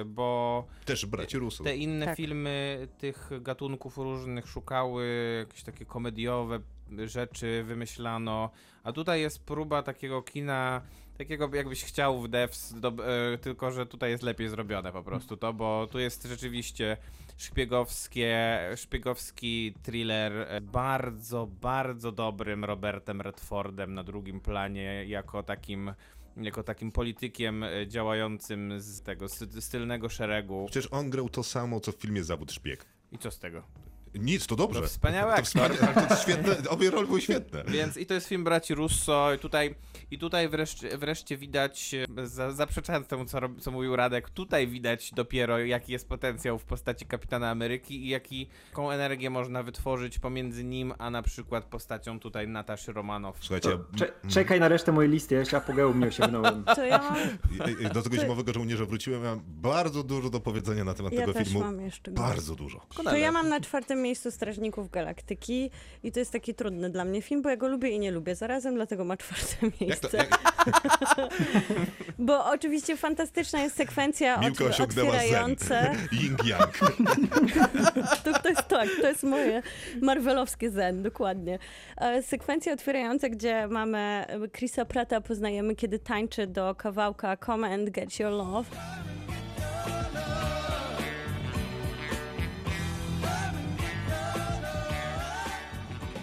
y, bo Też braci te inne Tak. filmy tych gatunków różnych szukały jakieś takie komediowe rzeczy, wymyślano, a tutaj jest próba takiego kina, takiego jakbyś chciał w Devs, do, e, tylko że tutaj jest lepiej zrobione po prostu to, bo tu jest rzeczywiście szpiegowskie, szpiegowski thriller e, bardzo, bardzo dobrym Robertem Redfordem na drugim planie jako takim jako takim politykiem e, działającym z tego z, z tylnego szeregu. Przecież on grał to samo, co w filmie Zawód Szpieg. I co z tego? Nic, to dobrze. To wspaniały to, aktor. wspania- to świetne, obie role były świetne. Więc i to jest film braci Russo i tutaj, i tutaj wreszcie, wreszcie widać, za, zaprzeczając temu, co, co mówił Radek, tutaj widać dopiero, jaki jest potencjał w postaci Kapitana Ameryki i jaki, jaką energię można wytworzyć pomiędzy nim, a na przykład postacią tutaj Nataszy Romanow. Słuchajcie, Cze- czekaj na resztę mojej listy, ja jeszcze apogeum nie osiągnąłem. To ja mam, do tego zimowego żołnierza wróciłem, miałem bardzo dużo do powiedzenia na temat ja tego też filmu. mam jeszcze. Bardzo dużo. To ja mam na czwartym miejscu Strażników Galaktyki i to jest taki trudny dla mnie film, bo ja go lubię i nie lubię zarazem, dlatego ma czwarte Jak to, miejsce. jak, Bo oczywiście fantastyczna jest sekwencja Miłka otw- osiągnęła zen. otwierające. Ying-yang. To, to jest tak, to jest moje marvelowskie zen, dokładnie. E, Sekwencja otwierająca, gdzie mamy Chrisa Prata, poznajemy, kiedy tańczy do kawałka Come and Get Your Love.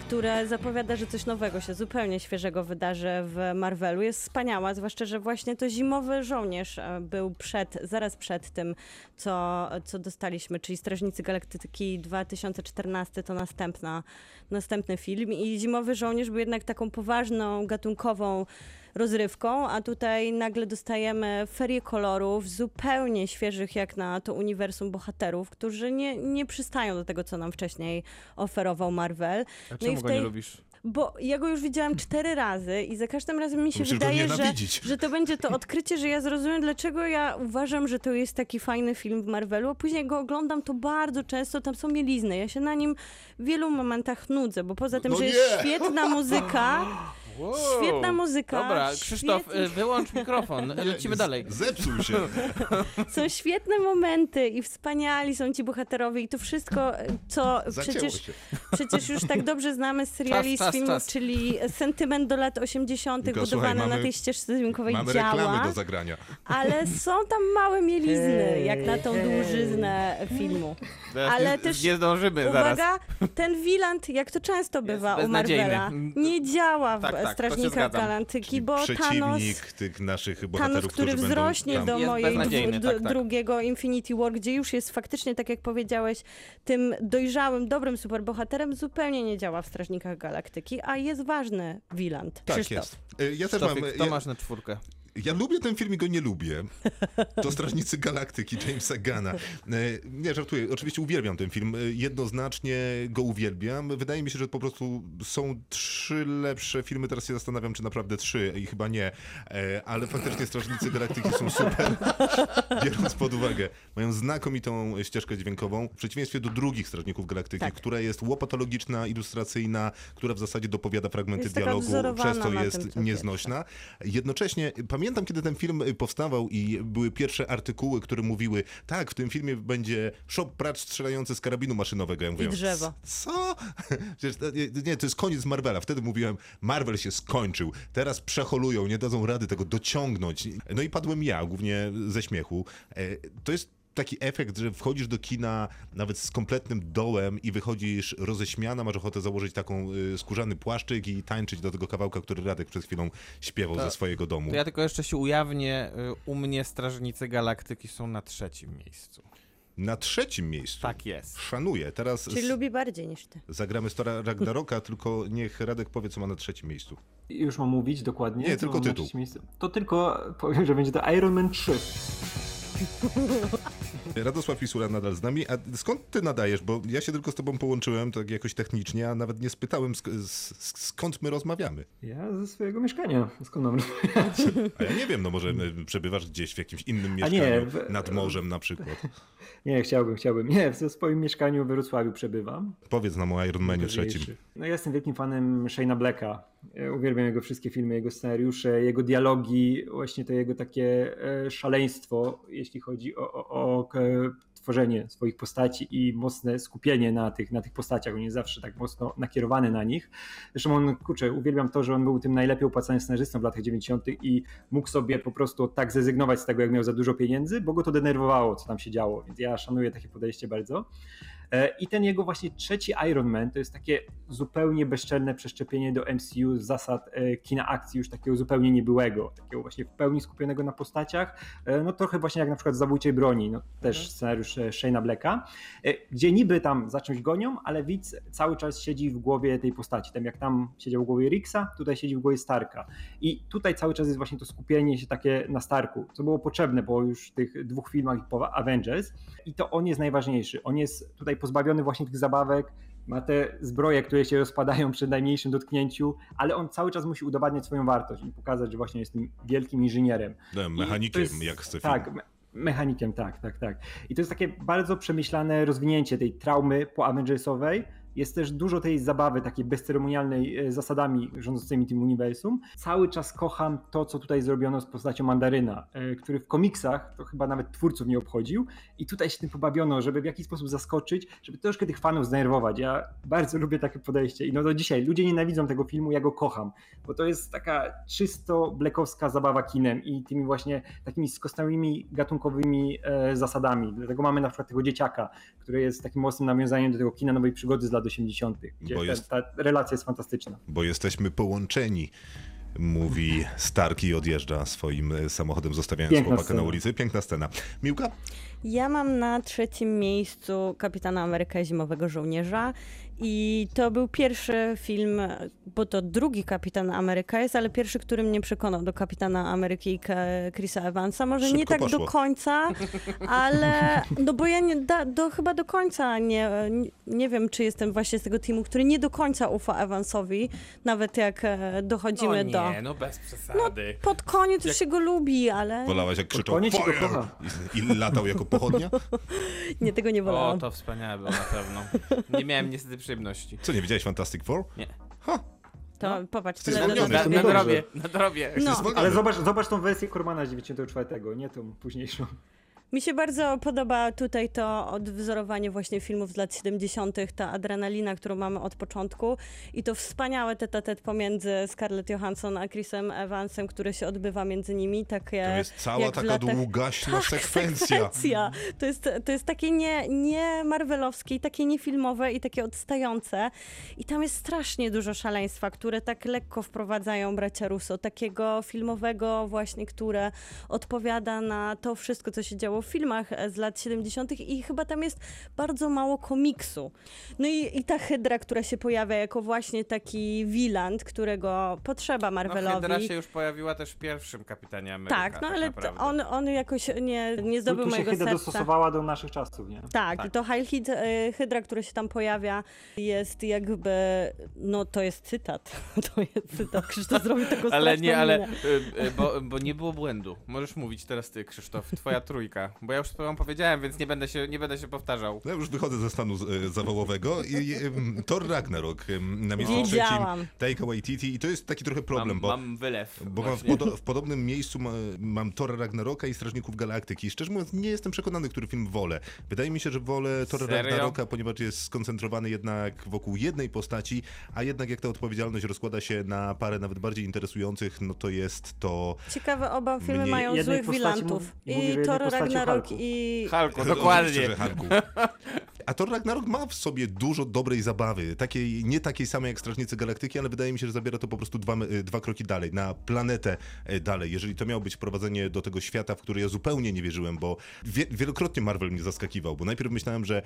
Które zapowiada, że coś nowego się zupełnie świeżego wydarzy w Marvelu. Jest wspaniała, zwłaszcza, że właśnie to zimowy żołnierz e, był przed, zaraz przed tym, co, co dostaliśmy, czyli Strażnicy Galaktyki 2014 to następna, następny film i zimowy żołnierz był jednak taką poważną, gatunkową rozrywką, a tutaj nagle dostajemy ferię kolorów zupełnie świeżych jak na to uniwersum bohaterów, którzy nie, nie przystają do tego, co nam wcześniej oferował Marvel. A No czemu w go tej- nie lubisz? Bo ja go już widziałem cztery razy i za każdym razem mi się Musisz wydaje, że, że to będzie to odkrycie, że ja zrozumiem, dlaczego ja uważam, że to jest taki fajny film w Marvelu, a później go oglądam to bardzo często, tam są mielizny. Ja się na nim w wielu momentach nudzę, bo poza tym, No że nie! jest świetna muzyka, Wow. Świetna muzyka, Dobra, Krzysztof, świetnie. y, wyłącz mikrofon, lecimy dalej. Zepsuł się. są świetne momenty i wspaniali są ci bohaterowie i to wszystko, co Zacięło przecież, się. przecież już tak dobrze znamy z seriali, Czas, z filmów, czas. czyli sentyment do lat 80. Tylko, budowany słuchaj, na tej ścieżce dźwiękowej Mamy działa. reklamy do zagrania. Ale są tam małe mielizny, jak na tą dłużyznę filmu. Ale nie, też nie zdążymy zaraz. Uwaga, ten Wieland, jak to często bywa u. Marvela, nie działa w Tak, tak, zgadzam. Galaktyki, bo Thanos... Przeciwnik tych naszych bohaterów, Thanos, który wzrośnie będą do mojej dwu- tak, tak. drugiego Infinity War, gdzie już jest faktycznie, tak jak powiedziałeś, tym dojrzałym, dobrym superbohaterem, zupełnie nie działa w Strażnikach Galaktyki, a jest ważny Wieland. Tak Krzysztof. jest. Y, Ja też mam... Krzysztofik, to Ja, masz na czwórkę. Ja lubię ten film i go nie lubię. To Strażnicy Galaktyki Jamesa Gana. Nie, żartuję. Oczywiście uwielbiam ten film. Y, Jednoznacznie go uwielbiam. Wydaje mi się, że po prostu są trzy lepsze filmy. Teraz się zastanawiam, czy naprawdę trzy i chyba nie. E, Ale faktycznie Strażnicy Galaktyki są super. Biorąc pod uwagę, mają znakomitą ścieżkę dźwiękową, w przeciwieństwie do drugich Strażników Galaktyki, Tak. która jest łopatologiczna, ilustracyjna, która w zasadzie dopowiada fragmenty dialogu, przez to jest nieznośna. Jednocześnie pamiętam, kiedy ten film y, powstawał i były pierwsze artykuły, które mówiły, tak, w tym filmie będzie shop pracz strzelający z karabinu maszynowego. Ja mówię, drzewo. Co? Przecież to, nie, nie, to jest koniec Marvela. Wtedy mówiłem, Marvel się skończył. Teraz przeholują, nie dadzą rady tego dociągnąć. No i padłem ja, głównie ze śmiechu. E, To jest taki efekt, że wchodzisz do kina nawet z kompletnym dołem i wychodzisz roześmiana, masz ochotę założyć taką y, skórzany płaszczyk i tańczyć do tego kawałka, który Radek przed chwilą śpiewał ze swojego domu. To ja tylko jeszcze się ujawnię, y, u mnie Strażnicy Galaktyki są na trzecim miejscu. Na trzecim miejscu. Tak jest. Szanuję. Teraz Czyli z... lubi bardziej niż ty. zagramy Stora Ragnaroka, tylko niech Radek powie, co ma na trzecim miejscu. Już mam mówić dokładnie? Nie, tylko tytuł. To tylko powiem, że będzie to Iron Man 3. Radosław Pisura nadal z nami. A skąd ty nadajesz? Bo ja się tylko z tobą połączyłem tak jakoś technicznie, a nawet nie spytałem sk- sk- skąd my rozmawiamy. Ja ze swojego mieszkania. Skąd mam A ja nie wiem, no może przebywasz gdzieś w jakimś innym mieszkaniu, nie, w- nad morzem na przykład. Nie, chciałbym, chciałbym. Nie, w swoim mieszkaniu w Wrocławiu przebywam. Powiedz nam o Iron Manie Ważniejszy. trzecim. No ja jestem wielkim fanem Shane'a Blacka. Ja Uwielbiam jego wszystkie filmy, jego scenariusze, jego dialogi, właśnie to jego takie e, szaleństwo, jeśli chodzi o, o, o tworzenie swoich postaci i mocne skupienie na tych, na tych postaciach. On jest zawsze tak mocno nakierowany na nich. Zresztą on, kurczę, uwielbiam to, że on był tym najlepiej opłacanym scenarzystą w latach 90. i mógł sobie po prostu tak zrezygnować z tego, jak miał za dużo pieniędzy, bo go to denerwowało, co tam się działo. Więc ja szanuję takie podejście bardzo. E, I ten jego właśnie trzeci Iron Man to jest takie zupełnie bezczelne przeszczepienie do MCU z zasad e, kina akcji, już takiego zupełnie niebyłego, takiego właśnie w pełni skupionego na postaciach, e, no trochę właśnie jak na przykład Zabójczej Broni, no też scenariusz e, Shane'a Blacka, gdzie niby tam za czymś gonią, ale widz cały czas siedzi w głowie tej postaci, tam jak tam siedział w głowie Rixa, tutaj siedzi w głowie Starka. I tutaj cały czas jest właśnie to skupienie się takie na Starku, co było potrzebne po już tych dwóch filmach po Avengers. I to on jest najważniejszy, on jest tutaj pozbawiony właśnie tych zabawek, ma te zbroje, które się rozpadają przy najmniejszym dotknięciu, ale on cały czas musi udowadniać swoją wartość i pokazać, że właśnie jest tym wielkim inżynierem. No, I mechanikiem, jest- jak chce Tak, film. mechanikiem, tak, tak, tak. I to jest takie bardzo przemyślane rozwinięcie tej traumy po Avengersowej. Jest też dużo tej zabawy, takiej bezceremonialnej e, zasadami rządzącymi tym uniwersum. Cały czas kocham to, co tutaj zrobiono z postacią Mandaryna, e, który w komiksach to chyba nawet twórców nie obchodził. I tutaj się tym pobawiono, żeby w jakiś sposób zaskoczyć, żeby troszkę tych fanów zdenerwować. Ja bardzo lubię takie podejście. I no do dzisiaj ludzie nienawidzą tego filmu, ja go kocham, bo to jest taka czysto blekowska zabawa kinem i tymi właśnie takimi skostałymi gatunkowymi e, zasadami. Dlatego mamy na przykład tego dzieciaka, który jest takim mocnym nawiązaniem do tego kina nowej przygody z lat 80., gdzie Bo ta, jest- ta relacja jest fantastyczna. Bo jesteśmy połączeni. Mówi Stark i odjeżdża swoim e, samochodem, zostawiając Piękna chłopaka scena. na ulicy. Piękna scena. Miłka? Ja mam na trzecim miejscu Kapitana Ameryka Zimowego Żołnierza i to był pierwszy film, bo to drugi Kapitan Ameryka jest, ale pierwszy, który mnie przekonał do Kapitana Ameryki i Chrisa Evansa. Może nie Szybko tak poszło. do końca, ale no bo ja nie, da, do, chyba do końca nie, nie, nie wiem, czy jestem właśnie z tego teamu, który nie do końca ufa Evansowi, nawet jak e, dochodzimy no do... nie, no bez przesady. Pod koniec już się go lubi, ale Wolałaś jak krzyczał koniec się go fire i, i latał jako pochodnia? nie, tego nie O, wolałam. to wspaniałe było na pewno. Nie miałem niestety przyjemności. Co, nie widziałeś Fantastic Four? Nie. Ha, To popatrz, Jesteś tyle zwolniony. Na, drobie, na drobie. No. Ale zobacz, zobacz tą wersję Kormana z 94, nie tą późniejszą. Mi się bardzo podoba tutaj to odwzorowanie właśnie filmów z lat 70., ta adrenalina, którą mamy od początku i to wspaniałe tete pomiędzy Scarlett Johansson a Chrisem Evansem, które się odbywa między nimi. Takie, To jest cała taka latach... długaśna Tak, sekwencja. sekwencja. To jest, to jest takie nie, nie marvelowskie, takie niefilmowe i takie odstające. I tam jest strasznie dużo szaleństwa, które tak lekko wprowadzają bracia Russo. Takiego filmowego właśnie, które odpowiada na to wszystko, co się działo filmach e, z lat 70. i chyba tam jest bardzo mało komiksu. No i, i ta Hydra, która się pojawia jako właśnie taki Wieland, którego potrzeba No, Marvelowi. Hydra się już pojawiła też w pierwszym Kapitanie Ameryka. tak, no ale t- naprawdę. on, on jakoś nie, nie Tu, zdobył tu się mojego Hyda serca. dostosowała do naszych czasów, nie? Tak, Tak. to Heil Hyd, y, Hydra, który się tam pojawia, jest jakby, no to jest cytat. To jest cytat. Krzysztof zrobił taką Ale nie, ale y, bo, bo nie było błędu. Możesz mówić teraz ty, Krzysztof, twoja trójka. Bo ja już wam powiedziałem, więc nie będę się, nie będę się powtarzał. No już wychodzę ze stanu e, zawałowego i, em, Thor Ragnarok em, na miejscu Wiedziałam. trzecim Taika Waititi i to jest taki trochę problem, mam, bo mam wylew. Bo mam w, podo- w podobnym miejscu ma, mam Thora Ragnaroka i Strażników Galaktyki. Szczerze mówiąc, nie jestem przekonany, który film wolę. Wydaje mi się, że wolę Serio? Ragnaroka, ponieważ jest skoncentrowany jednak wokół jednej postaci, a jednak jak ta odpowiedzialność rozkłada się na parę nawet bardziej interesujących, no to jest to... Ciekawe, oba filmy Mniej- mają złych wilantów. mówi- I Thor postaci Ragnarok Hulku. i... Halku, dokładnie. że Hanku. A Thor Ragnarok ma w sobie dużo dobrej zabawy. Takiej, nie takiej samej jak Strażnicy Galaktyki, ale wydaje mi się, że zabiera to po prostu dwa, e, dwa kroki dalej, na planetę e, dalej. Jeżeli to miało być wprowadzenie do tego świata, w który ja zupełnie nie wierzyłem, bo wie, wielokrotnie Marvel mnie zaskakiwał, bo najpierw myślałem, że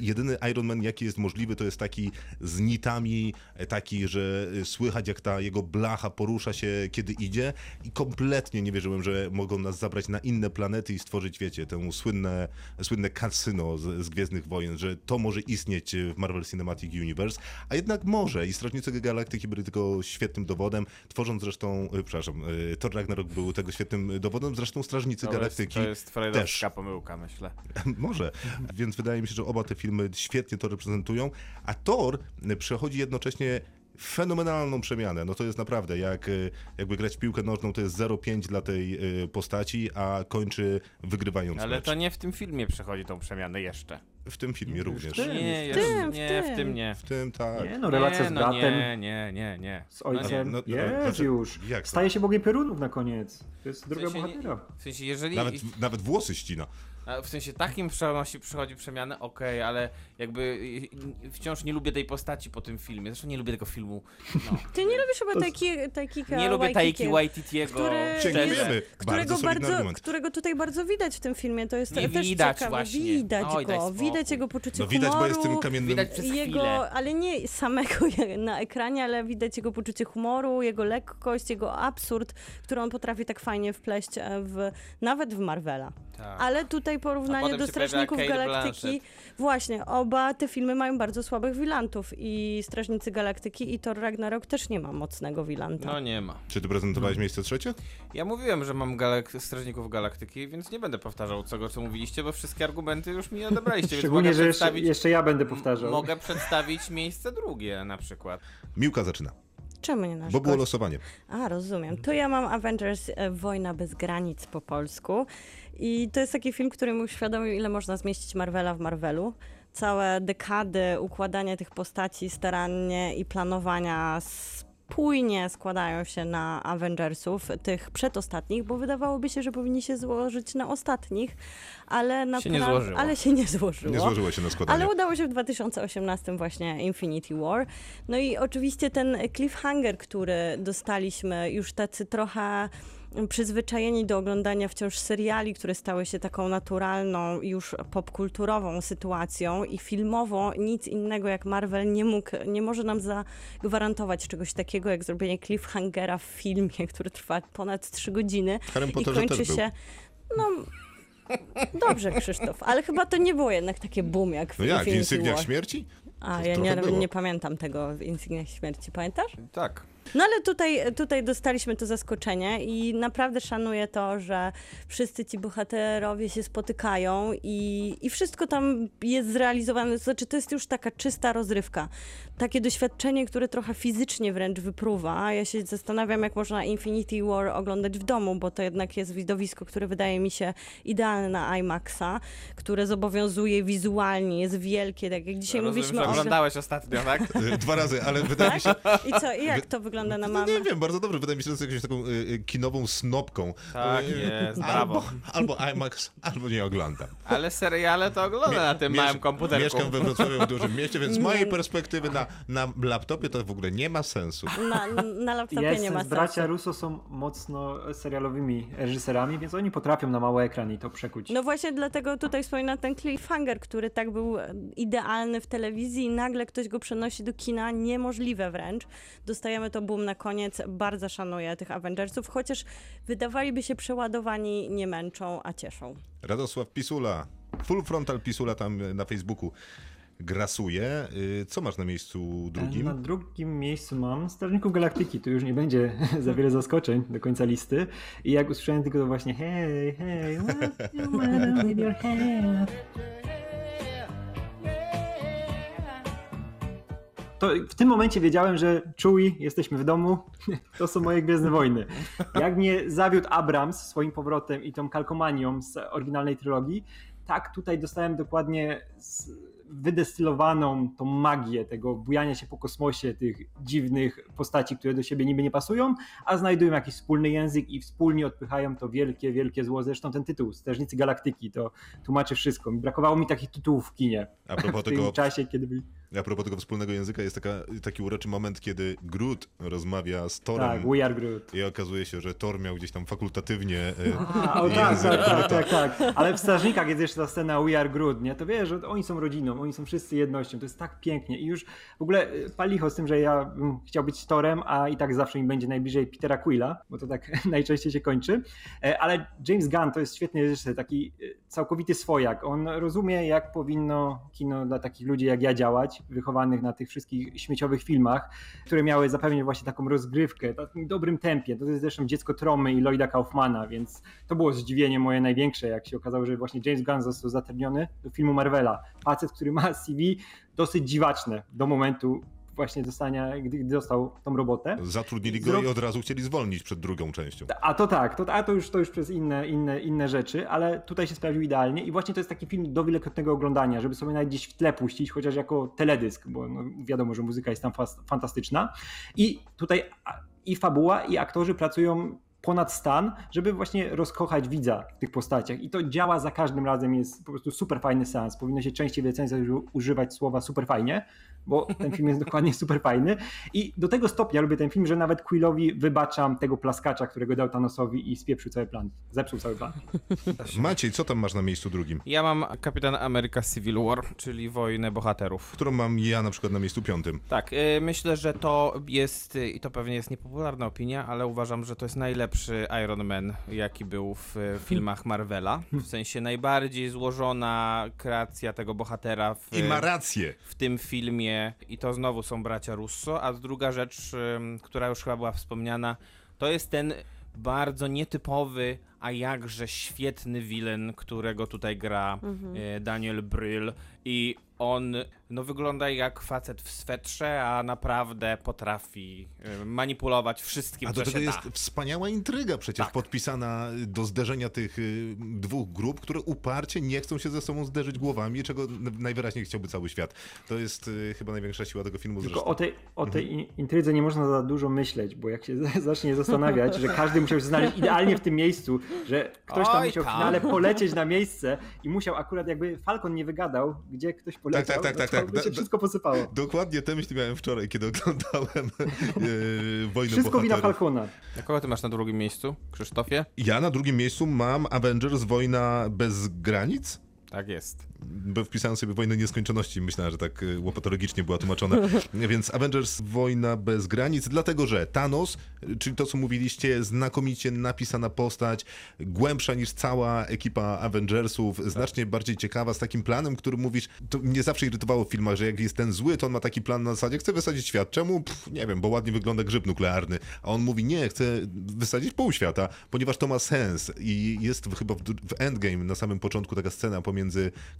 jedyny Iron Man, jaki jest możliwy, to jest taki z nitami, e, taki, że słychać jak ta jego blacha porusza się, kiedy idzie i kompletnie nie wierzyłem, że mogą nas zabrać na inne planety i stworzyć, wiecie, tę słynne, słynne kasyno z, z Gwiezdnych Wojen, że to może istnieć w Marvel Cinematic Universe, a jednak może i Strażnicy Galaktyki byli tego świetnym dowodem, tworząc zresztą, e, przepraszam, e, Thor Ragnarok był tego świetnym dowodem, zresztą Strażnicy To jest, Galaktyki to jest freudowska pomyłka, myślę. Może. Więc wydaje mi się, że oba te filmy świetnie to reprezentują. A Thor przechodzi jednocześnie fenomenalną przemianę. No to jest naprawdę, jak e, jakby grać piłkę nożną, to jest 0,5 dla tej e, postaci, a kończy wygrywając Ale mecz. to nie w tym filmie przechodzi tą przemianę jeszcze. W tym filmie również. tym. Nie, w jest, tym, w nie, w tym. tym nie. W tym tak. Nie, no relacja nie, z no bratem, nie, nie, nie, nie. z ojcem, No nie, no, no, jest znaczy, już. jak? Staje się Bogiem Piorunów na koniec. To jest W druga sensie, nie, bohatera. w sensie jeżeli... Nawet, nawet włosy ścina. W sensie takim przenosi, przychodzi przemiany, okej, ale jakby y, y, wciąż nie lubię tej postaci po tym filmie. Zresztą nie lubię tego filmu. No. Ty nie lubisz chyba Taiki, Taikika Nie lubię Taiki Waititiego, który którego Bardzo którego tutaj bardzo widać w tym filmie. To jest Nie też widać ciekawe. właśnie. Widać Oj, go, widać jego poczucie No widać, bo humoru. jest tym kamiennym... Widać przez jego, ale nie samego na ekranie, ale widać jego poczucie humoru, jego lekkość, jego absurd, który on potrafi tak fajnie wpleść e, w, nawet w Marvela. Tak. Ale tutaj porównanie do Strażników Galaktyki. Blanchett. Właśnie, oba te filmy mają bardzo słabych wilantów i Strażnicy Galaktyki i Thor Ragnarok też nie ma mocnego wilanta. No nie ma. Czy ty prezentowałeś miejsce trzecie? Ja mówiłem, że mam galak- Strażników Galaktyki, więc nie będę powtarzał tego, co mówiliście, bo wszystkie argumenty już mi odebraliście, Szczególnie, że jeszcze, przedstawić, jeszcze ja będę powtarzał. mogę przedstawić miejsce drugie na przykład. Miłka zaczyna, Czemu nie nasz bo było gość? losowanie. A, rozumiem. To ja mam Avengers e, Wojna bez granic po polsku. I to jest taki film, który mi uświadomił, ile można zmieścić Marvela w Marvelu. Całe dekady układania tych postaci starannie i planowania spójnie składają się na Avengersów, tych przedostatnich, bo wydawałoby się, że powinni się złożyć na ostatnich, ale nie napra- złożyło. Ale się nie złożyło. Nie złożyło się na składanie. Ale udało się w 2018 właśnie Infinity War. No i oczywiście ten cliffhanger, który dostaliśmy, już tacy trochę przyzwyczajeni do oglądania wciąż seriali, które stały się taką naturalną, już popkulturową sytuacją i filmowo nic innego jak Marvel nie mógł, nie może nam zagwarantować czegoś takiego jak zrobienie cliffhangera w filmie, który trwa ponad 3 godziny i kończy się no Dobrze, Krzysztof, ale chyba to nie było jednak takie boom jak w No jak, w Infinity Insygniach śmierci? A, To ja nie, nie pamiętam tego w Insygniach Śmierci, pamiętasz? Tak. No ale tutaj, tutaj dostaliśmy to zaskoczenie i naprawdę szanuję to, że wszyscy ci bohaterowie się spotykają i, i wszystko tam jest zrealizowane. To znaczy, to jest już taka czysta rozrywka. Takie doświadczenie, które trochę fizycznie wręcz wypruwa. Ja się zastanawiam, jak można Infinity War oglądać w domu, bo to jednak jest widowisko, które wydaje mi się idealne na IMAXa, które zobowiązuje wizualnie, jest wielkie, tak jak dzisiaj Rozumiem, mówiliśmy że o... oglądałeś ostatnio, tak? Dwa razy, ale wydaje mi się... I co, i jak to wygląda na No mamę? nie wiem, bardzo dobrze. Wydaje mi się, że to jest jakąś taką y, y, kinową snopką. Tak Y, jest, albo, brawo. albo IMAX, albo nie oglądam. Ale seriale to ogląda na tym małym komputerku. Mieszkam we Wrocławiu w dużym mieście, więc z Nie. mojej perspektywy na, na laptopie to w ogóle nie ma sensu. Na, na laptopie Jest, nie ma bracia sensu. Russo są mocno serialowymi reżyserami, więc oni potrafią na mały ekran i to przekuć. No właśnie dlatego tutaj wspominam ten cliffhanger, który tak był e, idealny w telewizji i nagle ktoś go przenosi do kina, niemożliwe wręcz. Dostajemy to boom na koniec, bardzo szanuję tych Avengersów, chociaż wydawaliby się przeładowani, nie męczą, a cieszą. Radosław Pisula, Full Frontal Pisula tam na Facebooku grasuje. Y, Co masz na miejscu drugim? Na drugim miejscu mam Strażników Galaktyki. Tu już nie będzie za wiele zaskoczeń do końca listy. I jak usłyszałem tylko to właśnie hej, hej, what you matter with your hair? To w tym momencie wiedziałem, że Chewie, jesteśmy w domu, to są moje Gwiezdne Wojny. Jak mnie zawiódł Abrams swoim powrotem i tą kalkomanią z oryginalnej trylogii, tak tutaj dostałem dokładnie wydestylowaną tą magię tego bujania się po kosmosie, tych dziwnych postaci, które do siebie niby nie pasują, a znajdują jakiś wspólny język i wspólnie odpychają to wielkie, wielkie zło. Zresztą ten tytuł, Strażnicy Galaktyki, to tłumaczy wszystko. Brakowało mi takich tytułów w kinie. A propos w tym tego, czasie, kiedy byli... a propos tego wspólnego języka, jest taka, taki uroczy moment, kiedy Groot rozmawia z Torem. Tak, We Are Groot. I okazuje się, że Thor miał gdzieś tam fakultatywnie y, A, o tak, język tak, tak, tak, tak. Ale w Strażnikach jest jeszcze ta scena We Are Groot, nie? To wiesz, że oni są rodziną, oni są wszyscy jednością. To jest tak pięknie. I już w ogóle y, palicho z tym, że ja bym chciał być Torem, a i tak zawsze mi będzie najbliżej Petera Quilla, bo to tak najczęściej się kończy. E, Ale James Gunn to jest świetny reżyser, taki y, całkowity swojak. On rozumie, jak powinno kino dla takich ludzi jak ja działać, wychowanych na tych wszystkich śmieciowych filmach, które miały zapewnić właśnie taką rozgrywkę, takim dobrym tempie. To jest zresztą dziecko Tromy i Lloyda Kaufmana, więc to było zdziwienie moje największe, jak się okazało, że właśnie James Gunn został zatrudniony do filmu Marvela. Facet, który ma CV dosyć dziwaczne do momentu właśnie dostania, gdy, gdy dostał tą robotę. Zatrudnili go Zro- i od razu chcieli zwolnić przed drugą częścią. A to tak, to, a to już, to już przez inne, inne, inne rzeczy, ale tutaj się sprawdził idealnie i właśnie to jest taki film do wielokrotnego oglądania, żeby sobie nawet gdzieś w tle puścić, chociaż jako teledysk, bo no, wiadomo, że muzyka jest tam fantastyczna. I tutaj i fabuła, i aktorzy pracują ponad stan, żeby właśnie rozkochać widza w tych postaciach. I to działa za każdym razem, jest po prostu super fajny seans. Powinno się częściej w recenzjach używać słowa super fajnie, bo ten film jest dokładnie super fajny. I do tego stopnia lubię ten film, że nawet Quillowi wybaczam tego plaskacza, którego dał Thanosowi i spieprzył cały plan. Zepsuł cały plan. Maciej, co tam masz na miejscu drugim? Ja mam Kapitan Ameryka Civil War, czyli wojnę bohaterów. Którą mam ja na przykład na miejscu piątym. Tak, y, myślę, że to jest, y, i to pewnie jest niepopularna opinia, ale uważam, że to jest najlepszy Iron Man, jaki był w y, filmach Marvela. W sensie najbardziej złożona kreacja tego bohatera w, I ma rację. w tym filmie i to znowu są bracia Russo, a druga rzecz, która już chyba była wspomniana, to jest ten bardzo nietypowy, a jakże świetny wilen, którego tutaj gra e, Daniel Bryl i on no, wygląda jak facet w swetrze, a naprawdę potrafi e, manipulować wszystkim, A do co tego się jest da. wspaniała intryga przecież Tak. podpisana do zderzenia tych dwóch grup, które uparcie nie chcą się ze sobą zderzyć głowami, czego najwyraźniej chciałby cały świat. To jest chyba największa siła tego filmu Tylko zresztą. o tej, o tej in- intrydze nie można za dużo myśleć, bo jak się zacznie zastanawiać, że każdy musiał się znaleźć idealnie w tym miejscu, że ktoś tam Oj, musiał w tam. finale polecieć na miejsce i musiał akurat jakby Falcon nie wygadał, gdzie ktoś poleciał, tak, tak, no tak, to tak. by Da- się da- wszystko posypało. Dokładnie te myśli miałem wczoraj, kiedy oglądałem y, Wojnę Wszystko wina Bohaterów. Falcona. A kogo ty masz na drugim miejscu, Krzysztofie? Ja na drugim miejscu mam Avengers Wojna bez granic. Tak jest. Bo wpisałem sobie Wojnę Nieskończoności, myślałem, że tak y, łopatologicznie była tłumaczona. Więc Avengers Wojna bez granic, dlatego że Thanos, y, czyli to co mówiliście, znakomicie napisana postać, głębsza niż cała ekipa Avengersów, znacznie bardziej ciekawa, z takim planem, który mówisz, to mnie zawsze irytowało w filmach, że jak jest ten zły, to on ma taki plan na zasadzie, chce wysadzić świat. Czemu? Pff, nie wiem, bo ładnie wygląda grzyb nuklearny. A on mówi, nie, chcę wysadzić pół świata, ponieważ to ma sens. I jest chyba w, w Endgame na samym początku taka scena pomiędzy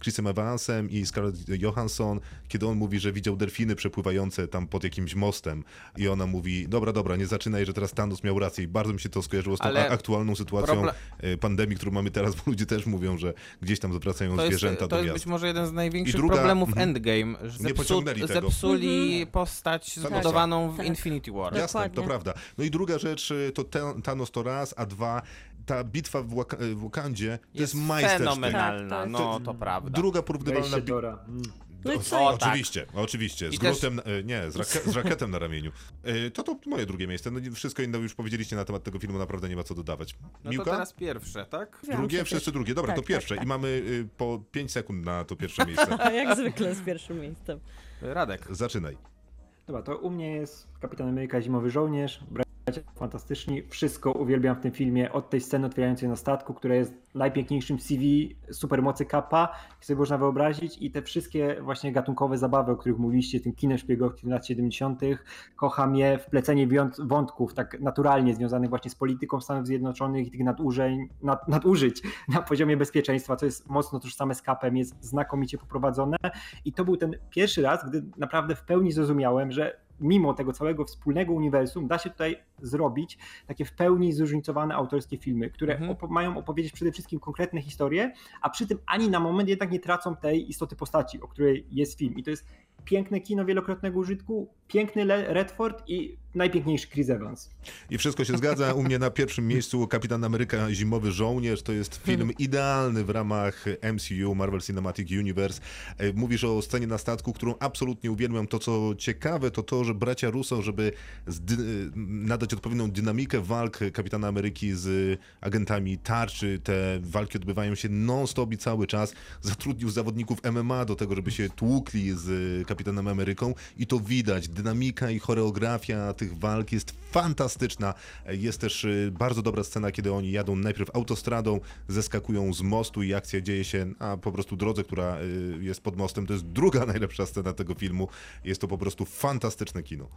Chrisem Evansem i Scarlett Johansson, kiedy on mówi, że widział delfiny przepływające tam pod jakimś mostem i ona mówi, dobra, dobra, nie zaczynaj, że teraz Thanos miał rację i bardzo mi się to skojarzyło z tą Ale aktualną sytuacją e, pandemii, którą mamy teraz, bo ludzie też mówią, że gdzieś tam zwracają To jest, zwierzęta to do jest miast. być może jeden z największych druga- problemów mhm. Endgame, że Nie pociągnęli tego. zepsuli postać zbudowaną w Tak. Infinity War. Jasne, to Dokładnie. prawda. No i druga rzecz, y, to ten, Thanos to raz, a dwa, ta bitwa w, Waka- w Wakandzie to jest, majstersztyk. fenomenalna, Tak, to no to prawda. Druga porównywalna Dora. Mm. No i O, co? O, tak. oczywiście, oczywiście. Z I też- glutem, e, nie, z, rake, z rakietem na ramieniu. E, To to moje drugie miejsce. No, wszystko inne już powiedzieliście na temat tego filmu, naprawdę nie ma co dodawać. No to teraz pierwsze, tak? Drugie, wszyscy też. drugie. Dobra, Tak, to tak, pierwsze. tak. I mamy y, po 5 sekund na to pierwsze miejsce. A jak zwykle z pierwszym miejscem. Radek. Zaczynaj. Dobra, to u mnie jest Kapitan Ameryka Zimowy Żołnierz, fantastyczni, wszystko uwielbiam w tym filmie, od tej sceny otwierającej na statku, która jest najpiękniejszym CV supermocy Kappa, jak sobie można wyobrazić. I te wszystkie właśnie gatunkowe zabawy, o których mówiliście, tym kinem szpiegowskim lat 70., kocham je, wplecenie wątków tak naturalnie związanych właśnie z polityką Stanów Zjednoczonych i tych nadużeń, nad, nadużyć na poziomie bezpieczeństwa, co jest mocno tożsame z Kapem, jest znakomicie poprowadzone. I to był ten pierwszy raz, gdy naprawdę w pełni zrozumiałem, że mimo tego całego wspólnego uniwersum da się tutaj zrobić takie w pełni zróżnicowane autorskie filmy, które Mhm. opo- mają opowiedzieć przede wszystkim konkretne historie, a przy tym ani na moment jednak nie tracą tej istoty postaci, o której jest film. I to jest piękne kino wielokrotnego użytku, piękny Redford i najpiękniejszy Chris Evans. I wszystko się zgadza. U mnie na pierwszym miejscu Kapitan Ameryka Zimowy Żołnierz. To jest film idealny w ramach MCU, Marvel Cinematic Universe. E, Mówisz o scenie na statku, którą absolutnie uwielbiam. To, co ciekawe, to to, że bracia Russo, żeby zdy- nadać odpowiednią dynamikę walk Kapitana Ameryki z agentami tarczy, te walki odbywają się non-stop i cały czas. Zatrudnił zawodników MMA do tego, żeby się tłukli z Kapitanem Ameryką i to widać. Dynamika i choreografia tych walk jest fantastyczna. Jest też y, bardzo dobra scena, kiedy oni jadą najpierw autostradą, zeskakują z mostu i akcja dzieje się na po prostu drodze, która y, jest pod mostem. To jest druga najlepsza scena tego filmu. Jest to po prostu fantastyczne kino.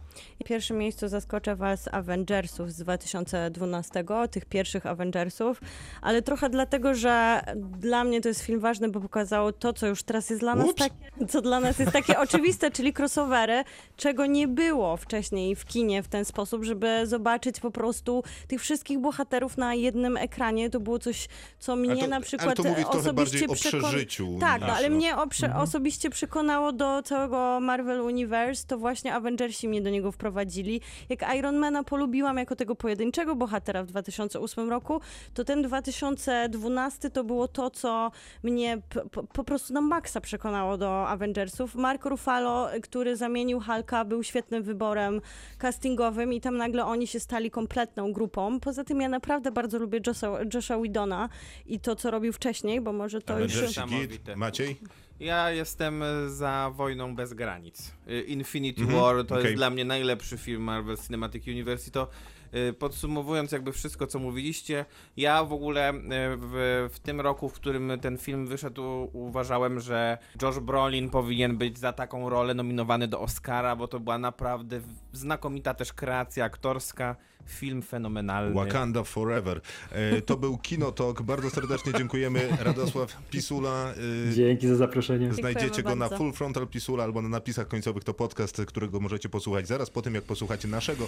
W pierwszym miejscu zaskoczę was Avengersów z 2012, tych pierwszych Avengersów, ale trochę dlatego, że dla mnie to jest film ważny, bo pokazało to, co już teraz jest dla nas takie, co dla nas jest takie oczywiste, oczywiste, czyli crossovery, czego nie było wcześniej w kinie w ten sposób, żeby zobaczyć po prostu tych wszystkich bohaterów na jednym ekranie. To było coś, co mnie to- na przykład osobiście o przekon- przeżyciu Tak, no, ale mnie oprze- osobiście przekonało do całego Marvel Universe, to właśnie Avengersi mnie do niego wprowadzili. Jak Ironmana polubiłam jako tego pojedynczego bohatera w 2008 roku, to ten 2012 to było to, co mnie po prostu na maksa przekonało do Avengersów. Mark Ruffalo, który zamienił Hulka, był świetnym wyborem castingowym i tam nagle oni się stali kompletną grupą. Poza tym ja naprawdę bardzo lubię Josha, Josha Whedona i to, co robił wcześniej, bo może to już... Niesamowite. Git, Maciej? Ja jestem za Wojną bez granic. Y, Infinity Mhm, War to okej. jest dla mnie najlepszy film Marvel Cinematic Universe i to podsumowując jakby wszystko, co mówiliście, ja w ogóle y, w, w tym roku, w którym ten film wyszedł, uważałem, że Josh Brolin powinien być za taką rolę nominowany do Oscara, bo to była naprawdę znakomita też kreacja aktorska, film fenomenalny. Wakanda Forever. E, To był Kinotok. Bardzo serdecznie dziękujemy. Radosław Pisula. e, Dzięki za zaproszenie. Znajdziecie go na. Full Frontal Pisula albo na napisach końcowych. To podcast, którego możecie posłuchać zaraz po tym, jak posłuchacie naszego